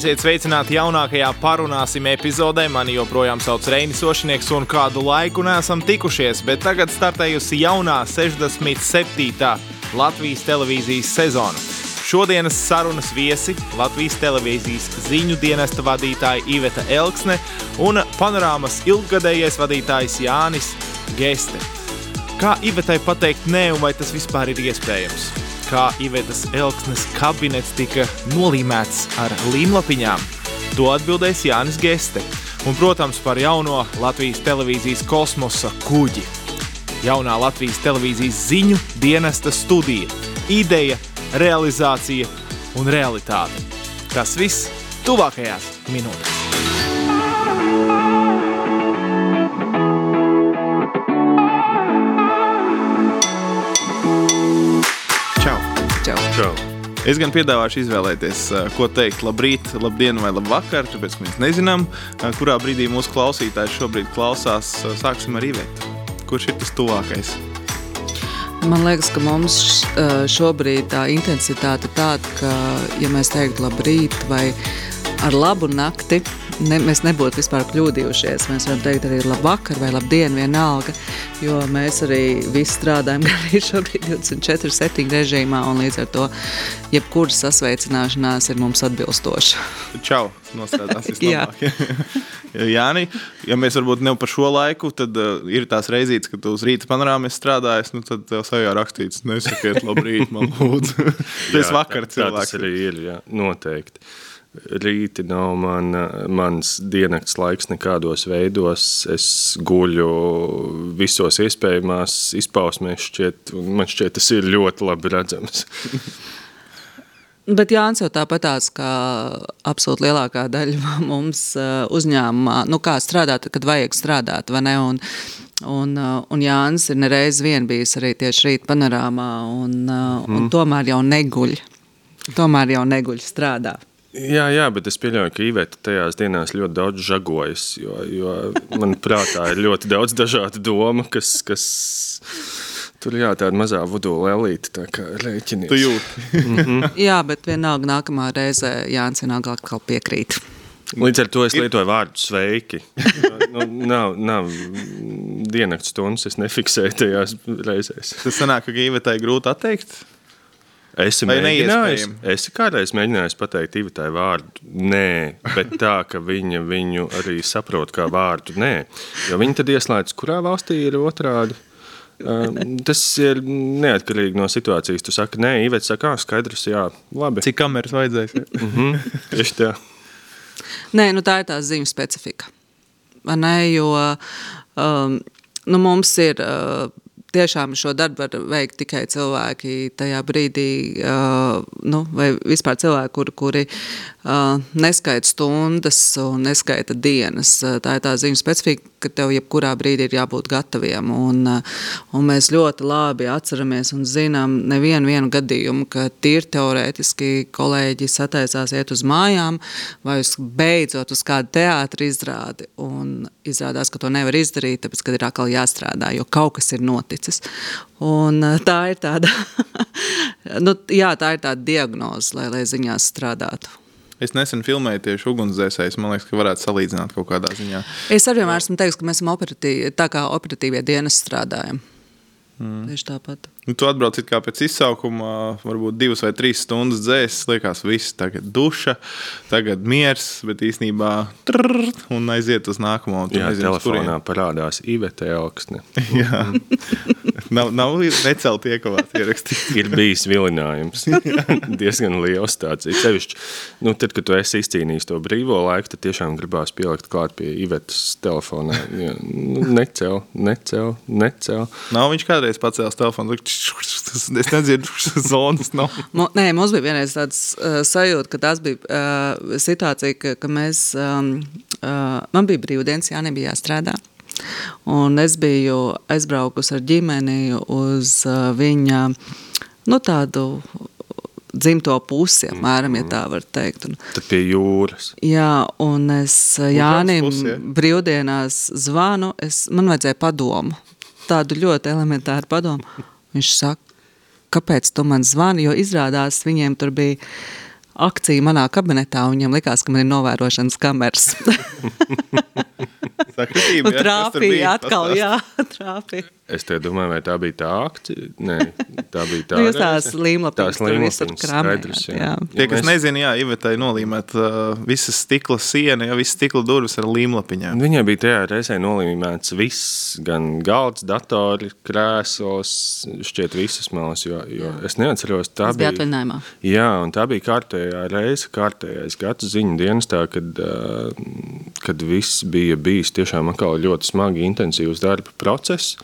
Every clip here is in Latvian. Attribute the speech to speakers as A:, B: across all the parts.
A: Esiet sveicināti jaunākajā parunāsim epizodē. Mani joprojām sauc Reinis Ošinieks un kādu laiku neesam tikušies, bet tagad startējusi jaunā 67. Latvijas televīzijas sezona. Šodienas sarunas viesi Latvijas televīzijas ziņu dienesta vadītāja Iveta Elksne un panorāmas ilggadējais vadītājs Jānis Geste. Kā Ivetai pateikt nē, un vai tas vispār ir iespējams? Kā Ivetas Elksnes kabinets tika nolīmēts ar līmlapiņām? To atbildēs Jānis Geste. Un, protams, par jauno Latvijas televīzijas kosmosa kuģi. Jaunā Latvijas televīzijas ziņu dienesta studija. Ideja realizācija un realitāte. Tas viss tuvākajās minūtēs. Čau!
B: Čau.
A: Es gan piedāvāšu izvēlēties, eh, ko teikt, labrīt, labdien vai labvakar, tāpēc mēs nezinām, eh, kurā brīdī mūsu klausītājs šobrīd klausās. Eh, Sāksim ar Ivetu. Kurš ir tas tuvākais?
B: Man liekas, ka mums šobrīd tā intensitāte ir tāda, ka, ja mēs teiktu labrīt vai ar labu nakti, ne, mēs nebūtu vispār kļūdījušies. Mēs varam teikt arī labvakar vai labdien vienalga, jo mēs arī visi strādājam arī šobrīd 24-7 režīmā un līdz ar to jebkura sasveicināšanās ir mums atbilstoša.
A: Čau! Nostrādās
B: Jā.
A: Jāni, ja mēs varbūt ne par šo laiku, tad uh, ir tās reizītes, kad tu uz rīta panorāmā strādājies, nu tad tev sajā rakstīts, nesakiet labrīt, man lūdzu. Tas vakar
C: tā- tā Tas
A: cilvēks.
C: arī ir, jā, noteikti. Rīti nav man, mans diennakts laiks nekādos veidos. Es guļu visos iespējamās izpausmēs, šķiet, un man šķiet, tas ir ļoti labi redzams.
B: Bet Jānis jau tāpatās, kā absolūti lielākā daļa mums uh, uzņēmumā, nu kā strādāt, kad vajag strādāt, vai ne? Un, un, uh, un Jānis ir nereiz vien bijis arī tieši rīt panorāmā, un, uh, un tomēr jau neguļ. Tomēr jau neguļ strādā.
C: Jā, jā, bet es pieļauju, ka Iveta tajās dienās ļoti daudz žagojas, jo, jo man prātā ir ļoti daudz dažādu domu, kas, kas tur jā, tāda mazā vudu lelīte, tā kā rēķinies.
A: Tu jūti.
B: Jā, bet vienalga nākamā reize Jānis vienalga atkal piekrīt.
C: Līdz ar to es lietoju vārdu sveiki. nu, nav, nav diennakts stundas, es nefiksēju tajās reizēs.
A: Tas sanāk, ka Ivetai grūti atteikt.
C: Esi
A: Vai
C: mēģinājis, esi kādreiz mēģinājis pateikt Ivitai vārdu nē, bet tā, ka viņa viņu arī saprot kā vārdu nē. Jo viņi tad ieslēdz, kurā valstī ir otrādi. Um, Tas ir neatkarīgi no situācijas. Tu saki, nē, Ivets saka, ah, skaidrs, jā, labi.
A: Cik kameras vajadzēs?
C: Tieši tā.
B: Nē, nu tā ir tā zīme specifika. Ne, jo um, nu mums ir. Uh, Tiešām šo darbu var veikt tikai cilvēki tajā brīdī, uh, nu, vai vispār cilvēki, kuri, kuri uh, neskaita stundas un neskaita dienas. Uh, Tā ir tā zīme specifika, ka tev jebkurā brīdī ir jābūt gataviem. Un, uh, un mēs ļoti labi atceramies un zinām nevienu vienu gadījumu, ka tīri teorētiski kolēģi sataisās iet uz mājām vai uz, beidzot uz kādu teātri izrādi. Un izrādās, ka to nevar izdarīt, tāpēc, ka ir atkal jāstrādā, jo kaut kas ir noticis. Un uh, tā ir tāda, nu, jā, tā ir tāda diagnoze, lai, lai ziņās strādātu.
A: Es nesen filmēju tieši ugunsdzēsējus. Man liekas, ka varētu salīdzināt kaut kādā ziņā.
B: Es arī vienmēr esmu teicis, ka mēs esam operatīvi, tā kā operatīvie dienas strādājam. Mm. Tieši tāpat.
A: Nu, tu atbrauc kā pēc izsaukuma, varbūt divas vai trīs stundas dzēsis. Liekas, viss tagad duša, tagad miers, bet īsnībā trrr, un aiziet uz nākamo.
C: Jā,
A: uz
C: telefonā parādās Iveta Elksne.
A: kurien. Jā. nav, nav necelt iekavāt ierakstīt.
C: Ir bijis vilinājums. Diezgan liels tāds. Ir sevišķi, nu, tad, kad tu esi izcīnījis to brīvo laiku, tad tiešām gribās pielikt klāt pie Ivetas telefonā. Jā, nu, necel, necel, necel.
A: Nav viņš kādreiz pacēlis telefonu. liek, Es nedzirdu, zonas nav.
B: Mo, nē, mums bija vienreiz tāds uh, sajūta, ka tas bija uh, situācija, ka, ka mēs, um, uh, man bija brīvdienas, jā, nebija jāstrādā. Un es biju aizbraukusi ar ģimeni uz uh, viņa, nu tādu dzimto pusi, apmēram, ja tā var teikt. Un,
C: Tad pie jūras.
B: Jā, un es Jānim
A: pusi, ja?
B: brīvdienās zvanu, es, man vajadzēja padomu, tādu ļoti elementāru padomu. Viņš saka, kāpēc tu man zvani, jo izrādās viņiem tur bija akciju manā kabinetā, un viņiem likās, ka man ir novērošanas kameras.
A: Sakritība, tur
B: trāpīja
A: bija?
B: atkal, jā, trāpīja.
C: Es te domāju, vai tā bija tā akcija. Nē, tā bija tā.
B: Nu, jūs tās līmlapiņas tur visur kramējāt,
C: skaidrs,
B: jā.
A: Tie, kas
C: Mēs-
A: nezina, jā, Ivetai nolīmēt uh, visas stikla siena, ja visas stikla durvis ar līmlapiņām.
C: Viņai bija tajā reizē nolīmēts viss, gan galds, datori, krēsls, šķiet visas malas, jo, jo es neatceros, tā
B: Tas bija atvaļinājumā.
C: Jā, un tā bija kārtējā reize, kārtējais gads ziņu dienestā, kad, kad viss bija bijis tiešām atkal ļoti smagi, intensīvs darba process.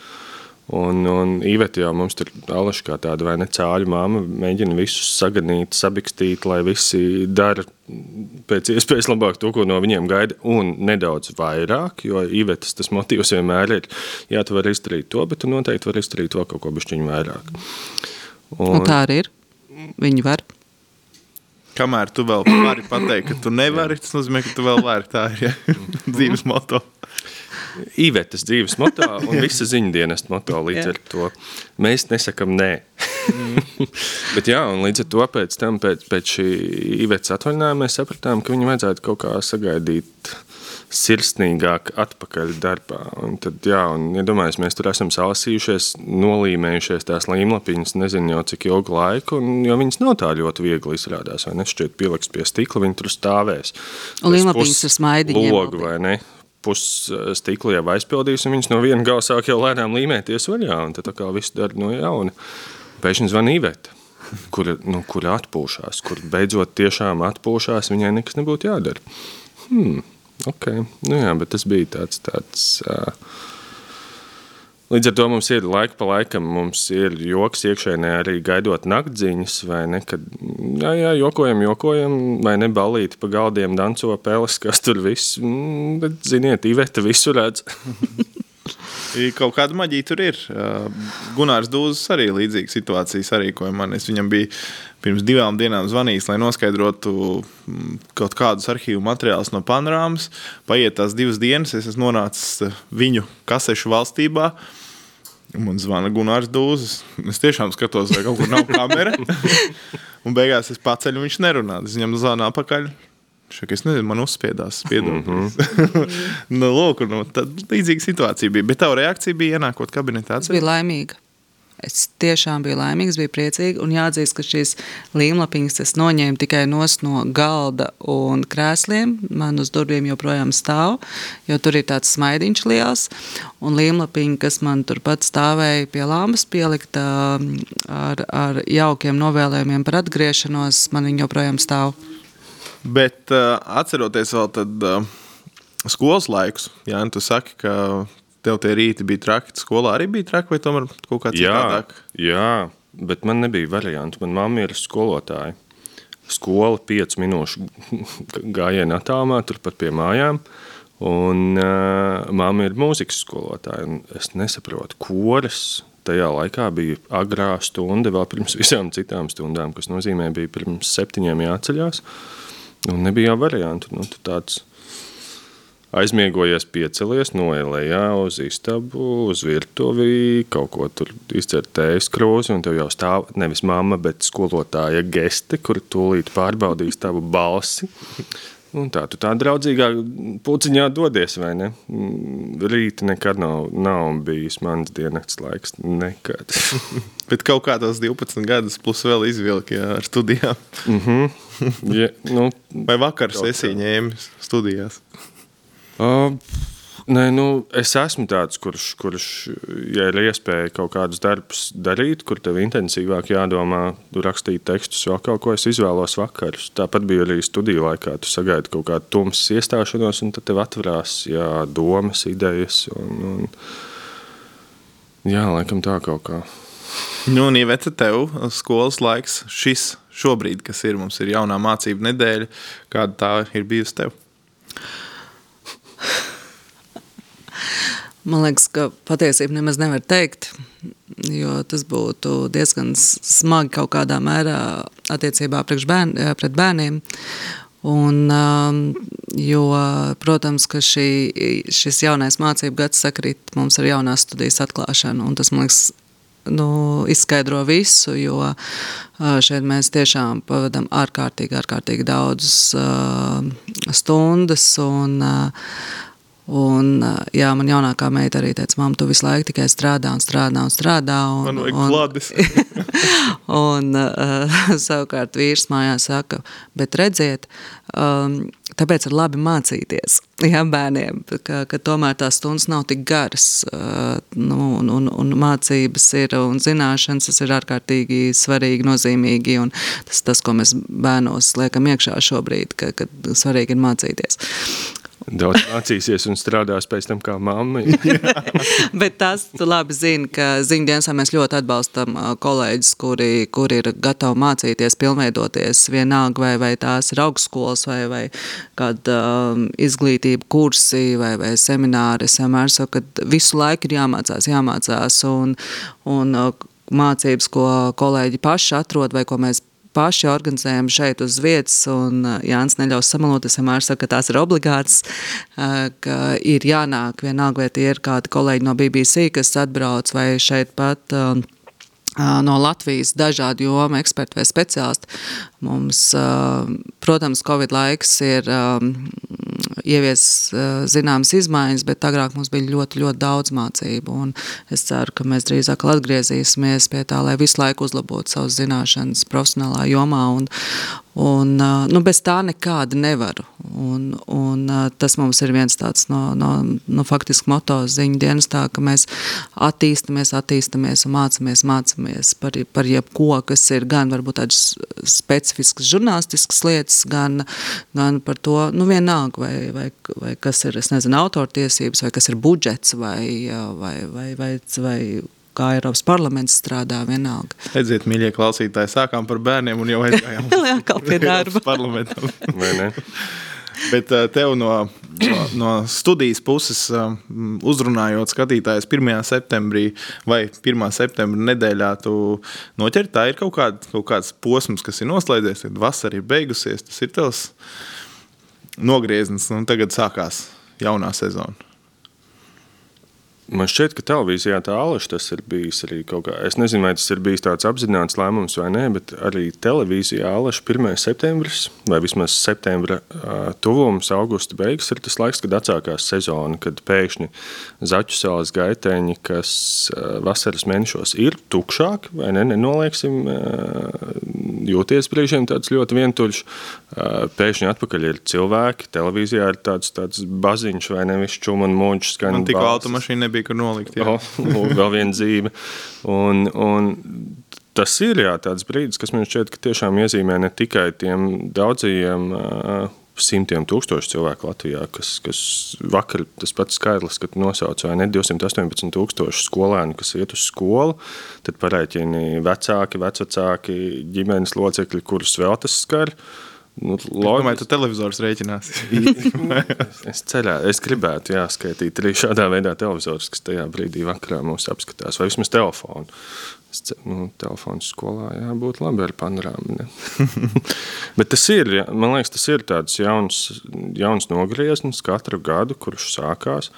C: Un, un Iveta jau mums tur alaši kā tāda vai ne cāļu māma mēģina visus saganīt, sabikstīt, lai visi dara pēc iespējas labāk to, ko no viņiem gaida, un nedaudz vairāk, jo Ivetas tas motīvs vienmēr ir, jā, tu vari izdarīt to, bet tu noteikti vari izdarīt to kaut ko bišķiņu vairāk.
B: Un tā arī ir. Viņi var.
A: Kamēr tu vēl vari pateikt, ka tu nevari, tas nozīmē, ka tu vēl vari. Tā ir ja? dzīves moto.
C: Īvetes dzīves moto un visa ziņdienas moto līdz ar to. Mēs nesakam nē. Bet jā, un līdz ar to pēc tam, pēc, pēc šī īvetes atvaļinājuma, mēs sapratām, ka viņu vajadzētu kaut kā sagaidīt sirsnīgāk atpakaļ darbā. Un tad, jā, un iedomājies, mēs tur esam salasījušies, nolīmējušies tās līmlapiņas, nezinu jau cik ilgu laiku, un, jo viņas nav tā ļoti viegli izrādās, vai ne? Šķiet pieliks pie stikla, viņi tur stāvēs.
B: Un līmlapiņas ar smaidiņiem
C: Logu, vai ne? Puses stikla jau aizpildījis, un viņš no viena gala sāk jau lēnām līmēties vaļā, un tad tā kā viss dara no jauna. Pēkšņi zvan Iveta, kura, nu, kura atpūšās, kur beidzot tiešām atpūšās, viņai nekas nebūtu jādara. Hmm, ok, nu jā, bet tas bija tāds, tāds uh, Līdz ar to mums ir laika pa laikam, mums ir joks iekšēnē arī gaidot naktdziņas, vai ne, kad, jā, jā, jokojam, jokojam, vai ne, balīti pa galdiem danco peles, kas tur viss, mm, bet, ziniet, Iveta visu redz.
A: Kaut kāda maģija tur ir. Gunārs Dūzs arī līdzīga situācija sarīkoja man. Es viņam biju pirms divām dienām zvanījis, lai noskaidrotu mm, kaut kādus arhīvu materiālus no panorāmas. Paiet tās divas dienas, es esmu nonācis uh, viņu kasešu valstībā. Un Man zvana Gunārs Dūzs. Es tiešām skatos, vai kaut kur nav kamera. Un beigās es paceļu, viņš nerunā. Es viņam zvanu apakaļ. Šak, es nezinu, man uzspiedās. Mm -hmm. nu, lūk, nu, tad līdzīga situācija bija. Bet tā reakcija bija ienākot kabinetā.
B: Es biju laimīga. Es tiešām biju laimīga, biju priecīga. Un jāatzīst, ka šīs līmlapiņas es noņēmu tikai no galda un krēsliem. Man uz durvīm joprojām stāv, jo tur ir tāds smaidiņš liels. Un līmlapiņa, kas man turpat stāvēja pie lāmas, pielikta ar, ar jaukiem novēlējumiem par atgriešanos, man viņa joprojām stāv.
A: Bet uh, atceroties vēl tad, uh, skolas laikus, Jā, tu saki, ka tev tie rīti bija traki. Skolā arī bija traki, vai tomēr kaut kā
C: Jā,
A: citādāk?
C: jā, bet man nebija variantu. Man mamma ir skolotāja. Skola 5 minūšu gājienā attālumā, turpat pie mājām. Un uh, mamma ir mūzikas skolotāja. un Es nesaprotu, kuras tajā laikā bija agrā stunda, vēl pirms visām citām stundām, kas nozīmē, bija pirms septiņiem jāceļās. Un nebija jau variantu. Nu, tāds aizmiegojies, piecelies, noiet lejā uz istabu, uz virtuvi, kaut ko tur izdzert tējas krūzi, un tev jau stāv nevis mamma, bet skolotāja geste, kur tūlīt pārbaudīs tavu balsi. Un tā tu tā draudzīgā puciņā dodies, vai ne? Mm, Rīta nekad nav, nav bijis mans dienas laiks. Nekad.
A: Bet kaut kā tos 12 gadus, plus vēl izvilka jā, ar studijām.
C: ja, nu,
A: Vai vakar
C: Kaut
A: sesiju ņēma studijās?
C: Uh, nē, nu, es esmu tāds, kurš, kurš, ja ir iespēja kaut kādus darbus darīt, kur tev intensīvāk jādomā, rakstīt tekstus, vēl kaut ko es izvēlos vakarus. Tāpat bija arī studiju laikā. Tu sagaidi kaut kādu tumsas iestāšanos, un tad tev atverās jā, domas, idejas. Un, un, jā, laikam tā kaut kā.
A: Nu, un Iveta, tev skolas laiks, šis šobrīd, kas ir, mums ir jaunā mācību nedēļa, kāda tā ir bijusi tev?
B: Man liekas, ka patiesību nemaz nevar teikt, jo tas būtu diezgan smagi kaut kādā mērā attiecībā bērn, eh, pret bērniem. Un, um, jo, protams, ka šī, šis jaunais mācību gads sakrīt mums ar jaunās studijas atklāšanu, un tas, man liekas, nu, izskaidro visu, jo šeit mēs tiešām pavadām ārkārtīgi, ārkārtīgi daudzas stundas un Un, jā, man jaunākā meita arī teica, mamma, tu visu laiku tikai strādā un strādā un strādā. Un,
A: man vajag kladis.
B: un uh, savukārt vīrs mājās saka, bet redziet, um, tāpēc ir labi mācīties jā, bērniem, ka, ka tomēr tās stundas nav tik garas. Uh, nu, un, un, un mācības ir un zināšanas, tas ir ārkārtīgi svarīgi, nozīmīgi. Un tas, tas, ko mēs bērnos liekam iekšā šobrīd, ka, ka svarīgi ir mācīties.
C: Daudz mācīsies un strādās pēc tam kā mamma.
B: Bet tas tu labi zini, ka ziņdienasā mēs ļoti atbalstam kolēģis, kuri, kuri ir gatavi mācīties, pilnveidoties vienalga, vai, vai tās ir augstskolas vai, vai kāda um, izglītība kursi vai, vai semināri. Es vienmēr saku, ka visu laiku ir jāmācās, jāmācās un, un mācības, ko kolēģi paši atrod vai ko mēs paši organizējam šeit uz vietas, un uh, Jānis neļaus samalot, es vienmēr saku, ka tās ir obligātas, uh, ka ir jānāk vienalga, vai tie ir kādi kolēģi no BBC, kas atbrauc vai šeit pat um, no Latvijas dažādu jomu eksperti vai speciālisti. Mums, protams, Covid laiks ir ievies zināmas izmaiņas, bet agrāk mums bija ļoti, ļoti daudz mācību. Un es ceru, ka mēs drīzāk atgriezīsimies pie tā, lai visu laiku uzlabotu savas zināšanas profesionālā jomā un, Un, nu, bez tā nekāda nevaru. Un, un, tas mums ir viens tāds no, no, no faktiski moto ziņu dienestā, ka mēs attīstamies, attīstamies un mācāmies, mācāmies par, par jebko, kas ir gan varbūt tādas specifiskas žurnālistiskas lietas, gan, gan par to, nu vienalga, vai, vai, vai kas ir, es nezinu, autortiesības, vai kas ir budžets, vai, vai, vai, vai, vai kā Eiropas parlaments strādā vienalga.
A: Redziet, mīļie klausītāji, sākām par bērniem un jau aizgājām
B: pie darba.
A: parlamentam. Bet uh, tev no, no, no studijas puses, uh, uzrunājot skatītājus 1. septembrī vai 1. septembra nedēļā, tu noķer tā ir kaut, kād, kaut kāds posms, kas ir noslēdzies, tad vasara ir beigusies, tas ir tavs nogrieznis un tagad sākās jaunā sezona.
C: Man šķiet, ka televīzijā tā alaša tas ir bijis arī kaut kā. Es nezinu, vai tas ir bijis tāds apzināts lēmums vai nē, bet arī televīzijā alaša 1. septembris vai vismaz septembra tuvums, augusta beigas ir tas laiks, kad atsākās sezona, kad pēkšņi zaķu salas gaiteņi, kas vasaras mēnešos ir tukšāki, vai ne, nenolieksim, jūties brīžiem tāds ļoti vientuļš, pēkšņi atpakaļ ir cilvēki, televīzijā ir tāds, tāds baziņš vai nevis čum un mūģis.
A: Man tikko automašīna nebija nebija kur nolikt. Jā.
C: Oh, vēl viena dzīve. Un, un tas ir jā, tāds brīdis, kas man šķiet, ka tiešām iezīmē ne tikai tiem daudzajiem uh, simtiem tūkstošu cilvēku Latvijā, kas, kas vakar tas pats skaitlis, kad nosauc vai ne 218 tūkstošu skolēnu, kas iet uz skolu, tad parēķini vecāki, vecvecāki, ģimenes locekļi, kurus vēl tas skar. Uh,
A: Nu, Domāju, tu televizors rēķinās.
C: es ceļā, es gribētu jāskaitīt arī šādā veidā televizors, kas tajā brīdī vakarā mūs apskatās, vai vismaz telefonu. Es, nu, telefons skolā jābūt labi ar panorāmu. Bet tas ir, man liekas, tas ir tāds jauns, jauns nogrieznis katru gadu, kurš sākās,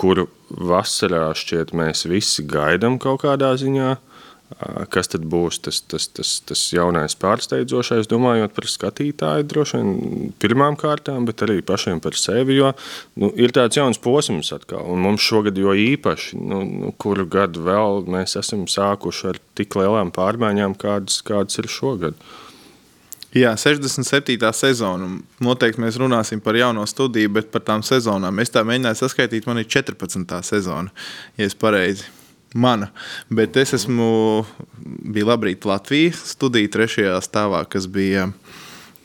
C: kuru vasarā šķiet mēs visi gaidām kaut kādā ziņā. Kas tad būs tas, tas, tas, tas jaunais pārsteidzošais, domājot par skatītāju, droši vien pirmām kārtām, bet arī pašiem par sevi. Jo nu, ir tāds jauns posms atkal, un mums šogad jo īpaši, nu, nu, kuru gadu vēl mēs esam sākuši ar tik lielām pārmaiņām, kādas, kādas ir šogad.
A: Jā, 67. sezona. Noteikti mēs runāsim par jauno studiju, bet par tām sezonām. Es tā mēģināju saskaitīt, man ir 14. sezona, ja es pareizi mana. Bet es esmu, bija Labrīt Latvija studija trešajā stāvā, kas bija.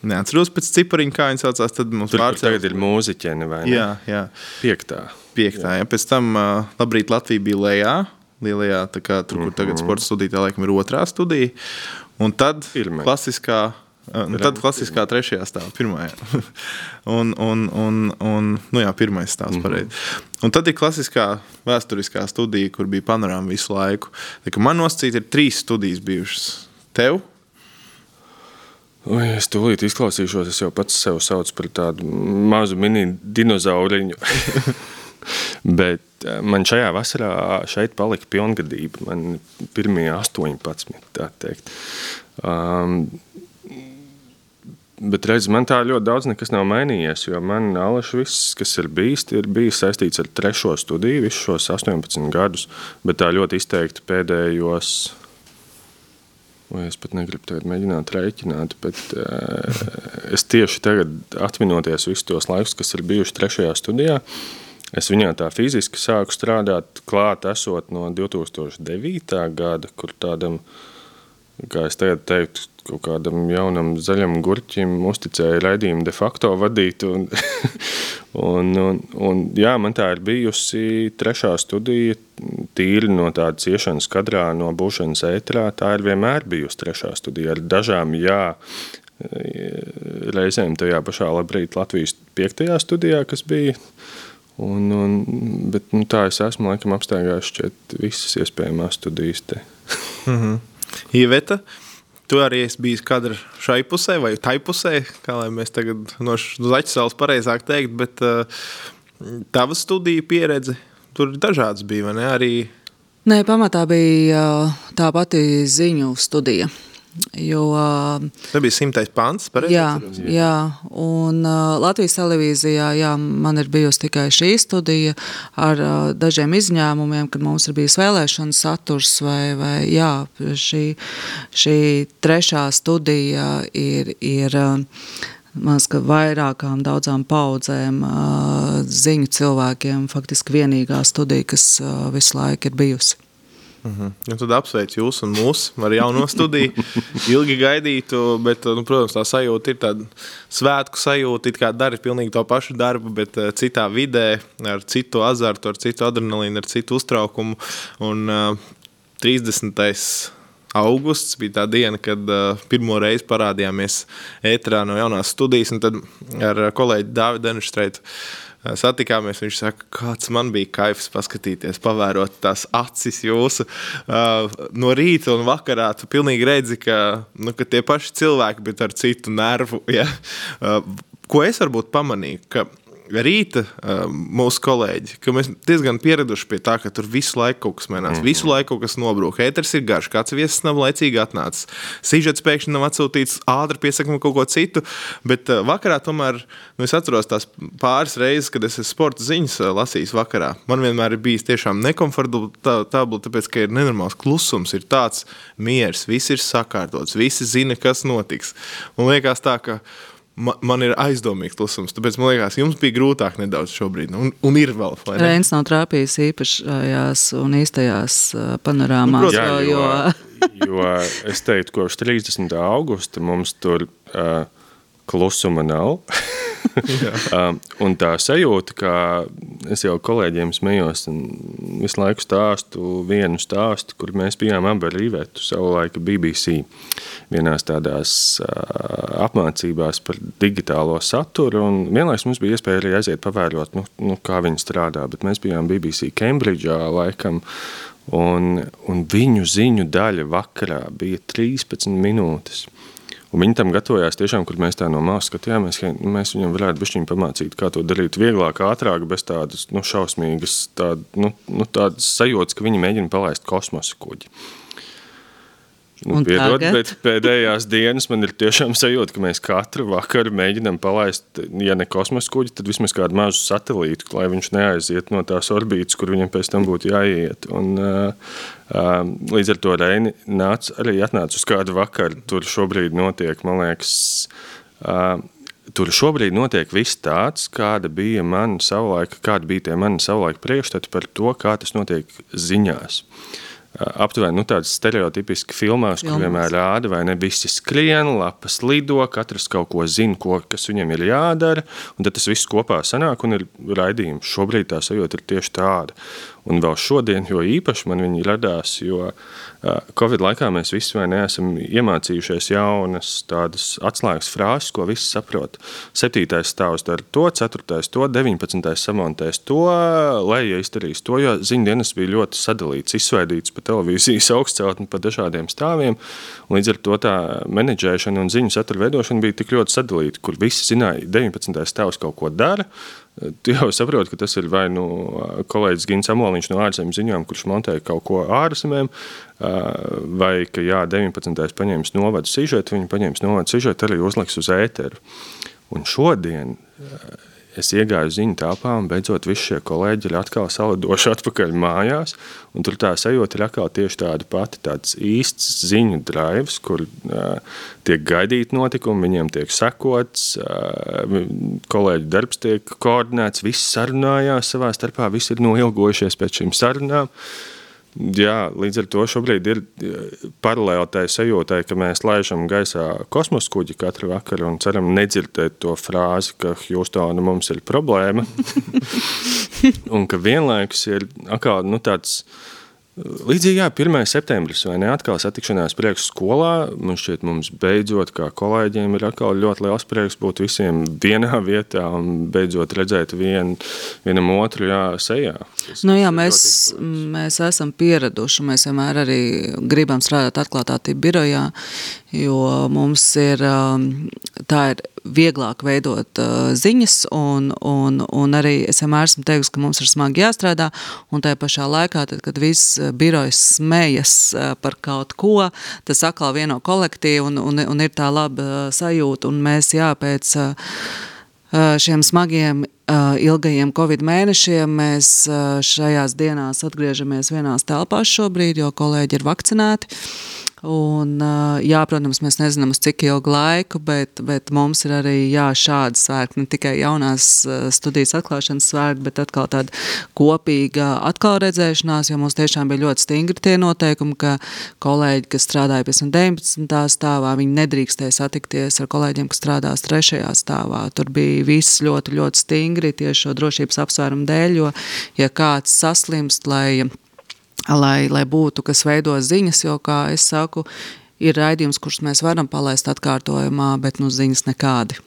A: Neatceros pēc cipariņa, kā viņi saucās. Tad mums
C: pārcēlās. Tagad ir mūziķene vai ne?
A: Jā, jā.
C: Piektā.
A: Piektā, jā. jā. Pēc tam uh, Labrīt Latvija bija lejā. Lielajā, kā, tur, kur tagad mhm. sporta studija, tā laikam ir otrā studija. Un tad Pirmai. klasiskā Un tad klasiskā trešajā stāvā, pirmā. un, un, un, un, nu jā, pirmais stāvs mm -hmm. pareizi. Un tad ir klasiskā vēsturiskā studija, kur bija panorāma visu laiku. Tā, man nosacīt ir trīs studijas bijušas. Tev?
C: Oi, es tūlīt izklausīšos, es jau pats sev saucu par tādu mazu mini dinozauriņu. Bet man šajā vasarā šeit palika pilngadība. Man pirmie 18, tā teikt. Um, Bet redz, man tā ļoti daudz nekas nav mainījies, jo man alaši viss, kas ir bijis, ir bijis saistīts ar trešo studiju visus šos 18 gadus, bet tā ļoti izteikti pēdējos Vai es pat negribu tagad mēģināt rēķināt, bet uh, es tieši tagad, atminoties visus tos laikus, kas ir bijuši trešajā studijā, es viņā tā fiziski sāku strādāt klāt esot no 2009. gada, kur tādam, kā es tagad teiktu, kaut kādam jaunam zaļam gurķim uzticēja raidījumu de facto vadīt. Un, un, un, un, jā, man tā ir bijusi trešā studija, tīri no tādas iešanas kadrā, no būšanas ētrā. Tā ir vienmēr bijusi trešā studija ar dažām, jā, reizēm tajā pašā labrīt Latvijas piektajā studijā, kas bija. Un, un, bet nu, tā es esmu laikam apsteigājis šķiet visas iespējamās studijas te.
A: mm -hmm. Iveta, Tu arī esi bijis kadra šai pusē, vai tai pusē, kā lai mēs tagad no zaķisāles pareizāk teikt, bet uh, tava studija pieredze tur dažādas bija, vai ne? Arī...
B: Nē, pamatā bija uh, tā pati ziņu studija. Jo,
A: Tas bija simtais pants.
B: Jā, jā, un uh, Latvijas televīzijā jā, man ir bijusi tikai šī studija ar uh, dažiem izņēmumiem, kad mums ir bijis vēlēšana saturs, vai, vai jā, šī, šī trešā studija ir. ir uh, Maz, vairākām daudzām paudzēm ziņu cilvēkiem faktiski vienīgā studija, kas visu laiku ir bijusi.
A: Uh -huh. Un tad apsveicu jūs un mūs ar jauno studiju. Ilgi gaidītu, bet, nu, protams, tā sajūta ir tāda svētku sajūta. It kā dari pilnīgi to pašu darbu, bet uh, citā vidē, ar citu azartu, ar citu adrenalīnu, ar citu uztraukumu. Un uh, 30. augusts bija tā diena, kad uh, pirmo reizi parādījāmies ētrā no jaunās studijas, tad ar kolēģi Dāvidu Denštreitu satikāmies. Viņš saka, kāds man bija kaifs paskatīties, pavērot tās acis jūsu uh, no rīta un vakarā. Tu pilnīgi redzi, ka, nu, ka tie paši cilvēki, bet ar citu nervu. Ja? Uh, ko es varbūt pamanīju? Rīta mūsu kolēģi, ka mēs diezgan pieraduši pie tā, ka tur visu laiku kaut kas mainās, mm -hmm. visu laiku kaut kas nobrūk. Ēters ir garš, kāds viesis nav laicīgi atnācis. Sižets pēkšņi nav atsūtīts, ātri piesakām kaut ko citu, bet vakarā tomēr, nu es atceros tās pāris reizes, kad es sporta ziņas lasīju vakarā. Man vienmēr ir bijis tiešām nekomfortabli, tāpēc, ka ir nenormāls klusums, ir tāds miers, viss ir sakārtots, visi zina, kas notiks. Un liekas tā, ka man, man ir aizdomīgs klusums. Tāpēc man liekas, jums bija grūtāk nedaudz šobrīd. Un, un ir vēl.
B: Reins nav trāpījis īpašajās un īstajās panorāmās. Nu,
C: jā, jo, jo es teiktu, kopš 30. augusta mums tur uh, klusuma nav. um, un tā sajūta, ka es jau kolēģiem smējos un visu laiku stāstu vienu stāstu, kur mēs bijām abi ar Rīvētu savulaika BBC. Vienās tādās apmācībās par digitālo saturu, un vienlaiks mums bija iespēja arī aiziet pavērot, nu, nu, kā viņi strādā, bet mēs bijām BBC Cambridge'ā laikam, un, un viņu ziņu daļa vakarā bija 13 minūtes. Un viņi tam gatavojās tiešām, kur mēs tā no malas skatījāmies, ka mēs viņam varētu bišķiņ pamācīt, kā to darīt vieglāk, ātrāk, bez tādas nu, šausmīgas tād, nu, nu, tādas sajūtas, ka viņi mēģina palaist kosmosa kuģi. Nu, piedod, bet pēdējās dienas man ir tiešām sajūta, ka mēs katru vakaru mēģinām palaist, ja ne kosmosa kuģi, tad vismaz kādu mazu satelītu, lai viņš neaiziet no tās orbītas, kur viņam pēc tam būtu jāiet. Un, uh, uh, līdz ar to Reini nāc, arī atnāca uz kādu vakaru. Tur šobrīd notiek, man liekas, uh, Tur šobrīd notiek viss tāds, kāda bija mana savulaika, kāda bija tie mani savulaika priekšstati par to, kā tas notiek ziņās. Uh, aptuveni nu, tādas stereotipiski filmās, kur vienmēr rāda, vai ne visi skrien, lapas lido, katrs kaut ko zina, ko, kas viņam ir jādara, un tad tas viss kopā sanāk un ir raidījums. Šobrīd tā sajūta ir tieši tāda. Un vēl šodien, jo īpaši man viņi radās, jo Covid laikā mēs visi vai neesam iemācījušies jaunas tādas atslēgas frāzes, ko visi saprot. Septītais stāvs dara to, ceturtais to, deviņpadsmitais samontēs to, lai izdarīs to, jo ziņdienas bija ļoti sadalīts, izsveidīts pa televīzijas augstceltni pa dažādiem stāviem, līdz ar to tā menedžēšana un ziņu satura veidošana bija tik ļoti sadalīta, kur visi zināja, 19. stāvs kaut ko dara, Tu jau saproti, ka tas ir vai nu kolēģis Gins Amoliņš no ārzemēm ziņojuma, kurš montēja kaut ko ārzemēm, vai ka jā, 19. paņēmis novadu sižetu, viņi paņēmis novadu sižetu arī uzliks uz ēteru. Un šodien es iegāju ziņu tāpā, un beidzot visi šie kolēģi ir atkal salidoši atpakaļ mājās. Tur tā sajūta ir atkal tieši tāda pati, tāds īsts ziņu drives, kur uh, tiek gaidīti notikumi, viņiem tiek sekots, uh, kolēģi darbs tiek koordinēts, visi sarunājās savā starpā, visi ir noilgojušies pēc šīm sarunām. Uh, Jā, līdz ar to šobrīd ir paralēli tai sajūtai, ka mēs laižam gaisā kosmosa kuģi katru vakaru un ceram nedzirdēt to frāzi, ka Hjūstona mums ir problēma. un ka vienlaikus ir atkal nu, tāds Līdzīgi, jā, 1. septembris vai ne atkal satikšanās priekš skolā. Man šķiet, mums beidzot, kā kolēģiem, ir atkal ļoti liels prieks būt visiem vienā vietā un beidzot redzēt vien, vienam otru jā, sejā.
B: Tas, nu, jā, mēs, mēs esam pieraduši, mēs vienmēr arī gribam strādāt atklātātību birojā, jo mums ir, um, tā ir vieglāk veidot uh, ziņas, un, un, un arī es vienmēr esmu teikusi, ka mums ir smagi jāstrādā, un tajā pašā laikā, tad, kad viss uh, birojs smējas uh, par kaut ko, tas atkal vieno kolektīvu, un, un, un ir tā laba uh, sajūta, un mēs jā, pēc uh, uh šiem smagiem, uh, ilgajiem Covid mēnešiem mēs šajās dienās atgriežamies vienās telpās šobrīd, jo kolēģi ir vakcinēti. Un, jā, protams, mēs nezinām, cik ilgu laiku, bet, bet mums ir arī jā, šādi svētki, ne tikai jaunās studijas atklāšanas svētki, bet atkal tāda kopīga atkal redzēšanās, jo mums tiešām bija ļoti stingri tie noteikumi, ka kolēģi, kas strādāja pēc 19. stāvā, viņi nedrīkstēja satikties ar kolēģiem, kas strādās trešajā stāvā. Tur bija viss ļoti, ļoti stingri tieši šo drošības apsvērumu dēļ, jo, ja kāds saslimst, lai lai, lai būtu, kas veido ziņas, jo, kā es saku, ir raidījums, kurus mēs varam palaist atkārtojumā, bet nu ziņas nekādi.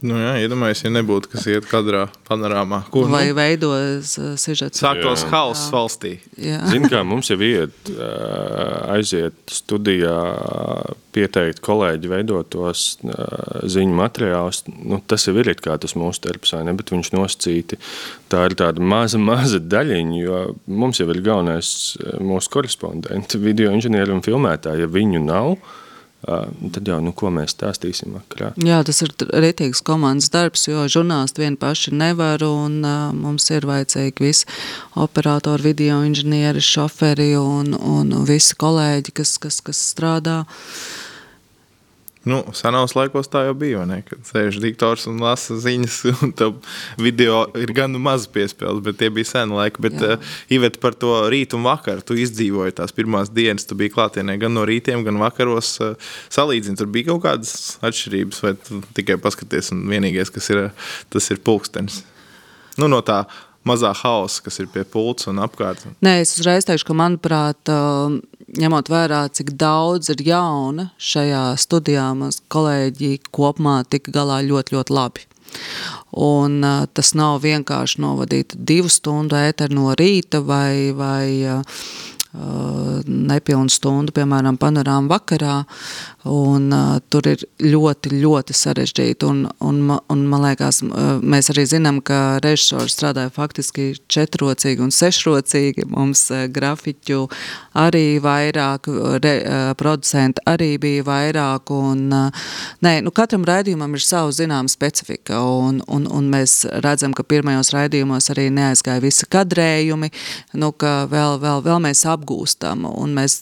A: Nu jā, iedomājieties, ja nebūtu kas iet kadrā panorāmā.
B: Kur, Vai nu? veidojas uh, sižets.
A: Sāktos hauss valstī.
C: Zini, kā mums jau iet, aiziet studijā, pieteikt kolēģi veidot tos ziņu materiālus. Nu, tas jau ir kā tas mūsu darbs, ne, bet viņš nosacīti. Tā ir tāda maza, maza daļiņa, jo mums jau ir galvenais mūsu korespondenti, video inženieri un filmētāji. Ja viņu nav, tad jau nu, ko mēs stāstīsim vakarā.
B: Jā, tas ir rītīgs komandas darbs, jo žurnālisti vien paši nevar, un uh, mums ir vajadzīgi visi operatori, video inženieri, šoferi un, un visi kolēģi, kas, kas, kas strādā. Uh,
A: Nu, senos laikos tā jau bija, ne, kad sēž diktors un lasa ziņas, un tam video ir gan maz piespēles, bet tie bija seni laiki. Bet, uh, Ivet, par to rītu un vakaru, tu izdzīvoji tās pirmās dienas, tu biji klātienē gan no rītiem, gan vakaros. Uh, salīdzini, tur bija kaut kādas atšķirības, vai tikai paskaties, un vienīgais, kas ir, tas ir pulkstenis. Nu, no tā mazā hausa, kas ir pie pults un apkārt.
B: Nē, es uzreiz teikšu, ka manuprāt, ņemot vērā, cik daudz ir jauna šajā studijā, mums kolēģi kopumā tika galā ļoti, ļoti labi. Un, uh, tas nav vienkārši novadīt divu stundu ēteru no rīta vai, vai uh, nepilnu stundu, piemēram, panorāma vakarā, un uh, tur ir ļoti, ļoti sarežģīti, un, un, un man liekas, mēs arī zinām, ka režisori strādāja faktiski četrocīgi un sešrocīgi, mums grafiķu arī vairāk, re, producenti arī bija vairāk, un nē, nu katram raidījumam ir savu zinām specifika, un, un, un mēs redzam, ka pirmajos raidījumos arī neaizgāja visi kadrējumi, nu, vēl, vēl, vēl mēs apgādājam apgūstam. Un mēs,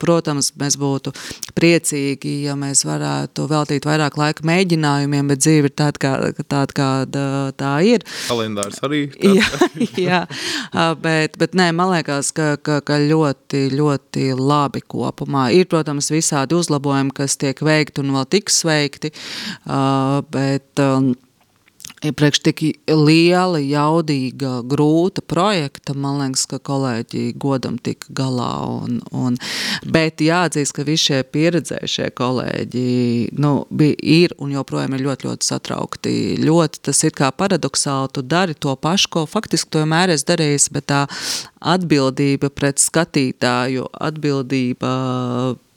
B: protams, mēs būtu priecīgi, ja mēs varētu veltīt vairāk laika mēģinājumiem, bet dzīve ir tāda, kā, tāda kāda tā ir.
A: Kalendārs arī.
B: Jā, jā. Bet, bet nē, man liekas, ka, ka, ka ļoti, ļoti labi kopumā. Ir, protams, visādi uzlabojumi, kas tiek veikti un vēl tiks veikti, bet Iepriekš tik liela, jaudīga, grūta projekta, man liekas, ka kolēģi godam tika galā. Un, un, bet jāatzīst, ka visi šie pieredzējušie kolēģi nu, bija, ir un joprojām ir ļoti, ļoti satraukti. Ļoti tas ir kā paradoxāli, tu dari to pašu, ko faktiski to vienmēr esi darījis, bet tā atbildība pret skatītāju, atbildība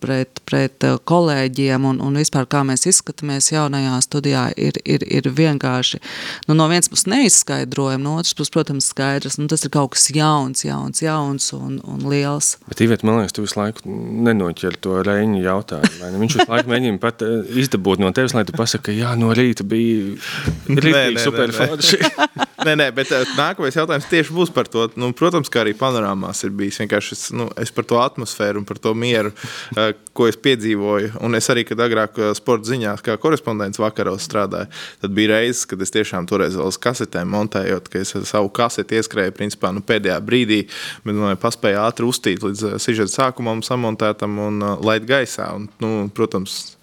B: pret, pret uh, kolēģiem un, un vispār kā mēs izskatāmies jaunajā studijā, ir, ir, ir vienkārši nu, no vienas puses neizskaidrojami, no otras puses, protams, skaidrs. Nu, tas ir kaut kas jauns, jauns, jauns un, un liels.
C: Bet, Ivet, man liekas, tu visu laiku nenoķer to reņu jautājumu. Viņš visu laiku mēģina pat uh, izdabūt no tevis, lai tu pasaki, ka jā, no rīta bija rītīgi superforši.
A: nē, nē, bet uh, nākamais jautājums tieši būs par to. Nu, protams, kā arī panorāmās ir bijis vienkārši es, nu, es par to atmosfēru un par to mieru, ko es piedzīvoju. Un es arī, kad agrāk sporta ziņās, kā korespondents vakaros strādāju, tad bija reizes, kad es tiešām toreiz vēl uz kasetēm montējot, ka es savu kaseti ieskrēju principā nu, pēdējā brīdī, bet nu, paspēju ātri uztīt līdz sižeta sākumam, samontētam un uh, laid gaisā. Un, nu, protams,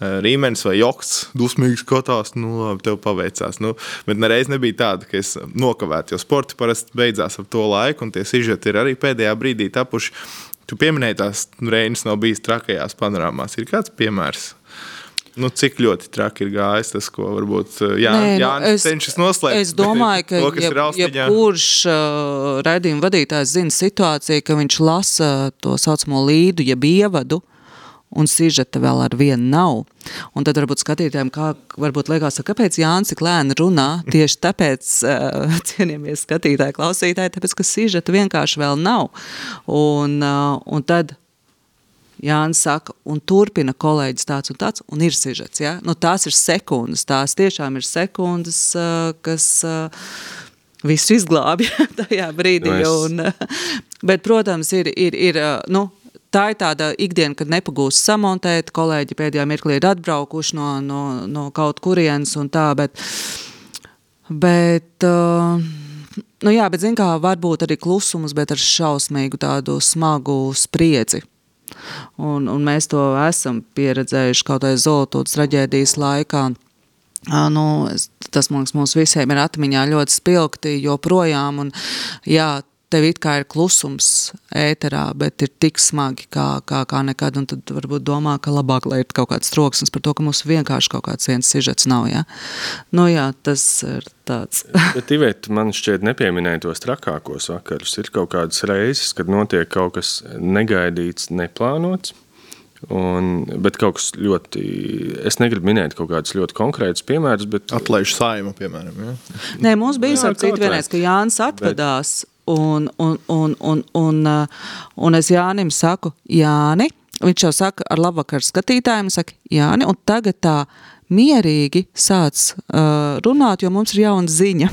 A: Rīmenis vai Jokts dusmīgi skatās, nu, labi, tev paveicās. Nu, bet nereiz nebija tāda, ka es nokavētu, jo sporti parasti beidzās ap to laiku, un tie sižeti ir arī pēdējā brīdī tapuši. Tu pieminēji tās reizes, nav bijis trakajās panorāmās. Ir kāds piemērs? Nu, cik ļoti traki ir gājis tas, ko varbūt jā, Nē, nu, Jānis cenšas noslēpt.
B: Es domāju, ka to, ja, ja kurš uh, raidījuma vadītājs zina situāciju, ka viņš lasa to saucamo līdu, jeb ievadu, un sižeta vēl ar vienu nav. Un tad varbūt skatītājiem, kā varbūt liekas, kāpēc Jānis tik lēni runā, tieši tāpēc, uh, cienījamies skatītāji, klausītāji, tāpēc, ka sižeta vienkārši vēl nav. Un, uh, un tad Jānis saka, un turpina kolēģis tāds un tāds, un ir sižets, ja? Nu, tās ir sekundes, tās tiešām ir sekundes, uh, kas... Uh, visu izglābja tajā brīdī. Un, bet, protams, ir, ir, ir nu, tā ir tāda ikdiena, kad nepagūst samontēt, kolēģi pēdējā mirklī ir atbraukuši no, no, no kaut kurienes un tā, bet, bet uh, nu jā, bet zin kā, varbūt arī klusums, bet ar šausmīgu tādu smagu spriedzi. Un, un mēs to esam pieredzējuši kaut vai Zolotūtas traģēdijas laikā. Nu, tas mums, mums visiem ir atmiņā ļoti spilgti joprojām. Un, jā, tev it kā ir klusums ēterā, bet ir tik smagi kā, kā, kā nekad, un tad varbūt domā, ka labāk, lai ir kaut kāds troksnis par to, ka mums vienkārši kaut kāds viens sižets nav, ja? Nu jā, tas ir tāds.
C: bet, Ivēt, man šķiet nepieminēja tos trakākos vakarus. Ir kaut kādas reizes, kad notiek kaut kas negaidīts, neplānots, Un, bet kaut kas ļoti, es negribu minēt kaut kādus ļoti konkrētus piemērus, bet.
A: Atlaiž saima, piemēram. Ja?
B: Nē, mums bija arī citu vienreiz, ka Jānis atvedās Un, un, un, un, un, uh, un es Jānim saku, Jāni, viņš jau saka ar labvakar skatītājiem, saka, Jāni, un tagad tā mierīgi sāc uh, runāt, jo mums ir jauna ziņa.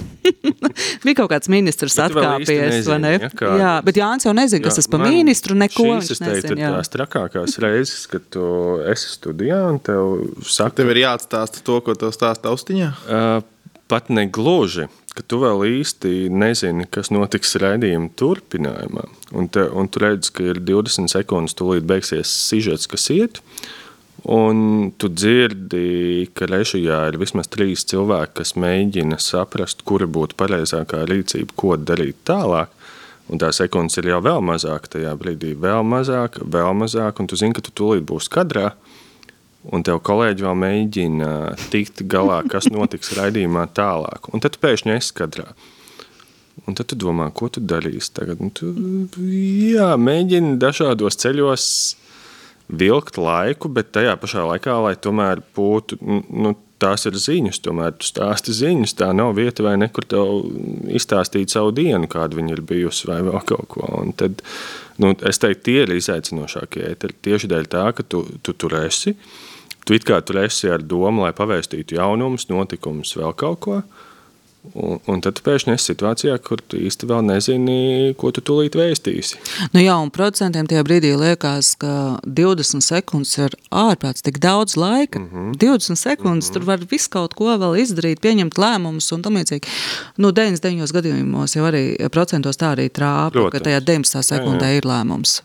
B: Bija kaut kāds ministrs atkāpies, vai ne? Ja, kā... Jā, bet Jānis jau nezina, kas tas pa ministru, neko viņš
C: nezina. Šīs, es teiktu, tās trakākās reizes, kad tu esi studijā un tev saka...
A: Tev ir jāatstāsta to, ko tev stāsta austiņā?
C: Uh, pat ne gluži ka tu vēl īsti nezini, kas notiks raidījuma turpinājumā. Un, te, un tu redz, ka ir 20 sekundes, tūlīt beigsies sižets, kas iet. Un tu dzirdi, ka režijā ir vismaz trīs cilvēki, kas mēģina saprast, kura būtu pareizākā rīcība, ko darīt tālāk. Un tā sekundes ir jau vēl mazāk, tajā brīdī vēl mazāk, vēl mazāk, un tu zini, ka tu tūlīt būsi kadrā un tev kolēģi vēl mēģina tikt galā, kas notiks raidījumā tālāk. Un tad tu pēkšņi esi kadrā. Un tad tu domā, ko tu darīsi tagad? Un tu jā, mēģini dažādos ceļos vilkt laiku, bet tajā pašā laikā, lai tomēr būtu, nu, tās ir ziņas, tomēr tu stāsti ziņas, tā nav vieta vai nekur tev izstāstīt savu dienu, kāda viņa ir bijusi vai vēl kaut ko. Un tad, nu, es teiktu, tie ir izaicinošākie tieši dēļ tā, ka tu, tu tur esi, uh, tu it kā tur esi ar domu, lai pavēstītu jaunumus, notikumus, vēl kaut ko. Un, un tad pēkšņi esi situācijā, kur tu īsti vēl nezini, ko tu tūlīt vēstīsi.
B: Nu jā, un producentiem tajā brīdī liekas, ka 20 sekundes ir ārprāts, tik daudz laika. Mm -hmm. 20 sekundes, mm -hmm. tur var visu kaut ko vēl izdarīt, pieņemt lēmumus un tam līdzīgi. Nu, 99 gadījumos jau arī procentos tā arī trāpa, Protams. ka tajā 19 sekundē jā, jā. ir lēmums.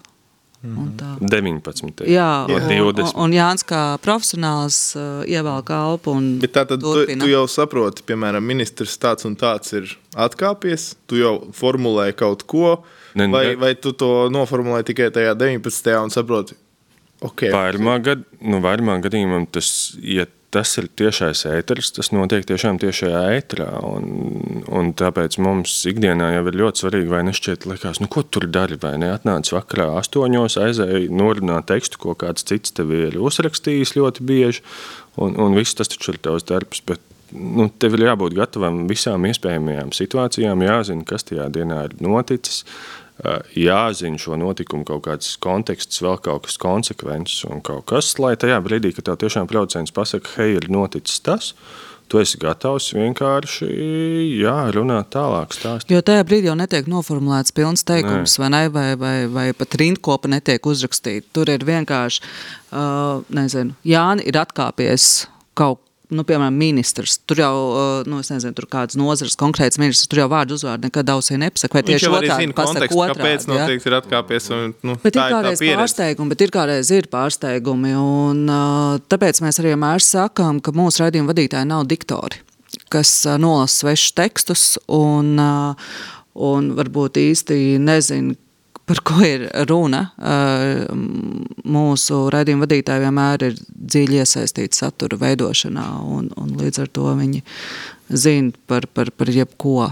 C: Mm -hmm. 19.
B: Jā, jā. Un, 20. Un Jānis kā profesionāls uh, ievēl kalpu un
A: Bet tā tad tu, tu jau saproti, piemēram, ministrs tāds un tāds ir atkāpies, tu jau formulē kaut ko, ne, ne. Vai, vai tu to noformulē tikai tajā 19. un saproti, ok.
C: Vairumā, gad, nu, vairumā gadījumā tas iet tas ir tiešais ēteris, tas notiek tiešām tiešajā ēterā. Un, un tāpēc mums ikdienā jau ir ļoti svarīgi, vai nešķiet, likās, nu, ko tur dari, vai ne? Atnāc vakarā astoņos, aizēji norunāt tekstu, ko kāds cits tev ir uzrakstījis ļoti bieži, un, un viss tas taču ir tavs darbs. Bet, nu, tev ir jābūt gatavam visām iespējamajām situācijām, jāzina, kas tajā dienā ir noticis jāzina šo notikumu kaut kāds konteksts, vēl kaut kas konsekvences un kaut kas, lai tajā brīdī, kad tev tiešām producents pasaka, hei, ir noticis tas, tu esi gatavs vienkārši jā, runāt tālāk. Stāstīt.
B: Jo tajā brīdī jau netiek noformulēts pilns teikums, Nē. vai, ne, vai, vai, vai pat rindkopa netiek uzrakstīta. Tur ir vienkārši, uh, nezinu, Jāni ir atkāpies kaut nu, piemēram, ministrs, tur jau, nu, es nezinu, tur kāds nozares konkrēts ministrs, tur jau vārdu uzvārdu nekad ausī nepasaka, vai tieši otrādi pasaka otrādi.
A: Kāpēc noteikti ir atkāpies? Un, nu,
B: bet ir kādreiz pārsteigumi, bet ir kādreiz ir pārsteigumi, un tāpēc mēs arī vienmēr sakām, ka mūsu raidījuma vadītāji nav diktori, kas nolasa svešus tekstus un, un varbūt īsti nezina, par ko ir runa. Mūsu raidījuma vadītāji vienmēr ir dziļi iesaistīti satura veidošanā, un, un līdz ar to viņi zina par, par, par jebko.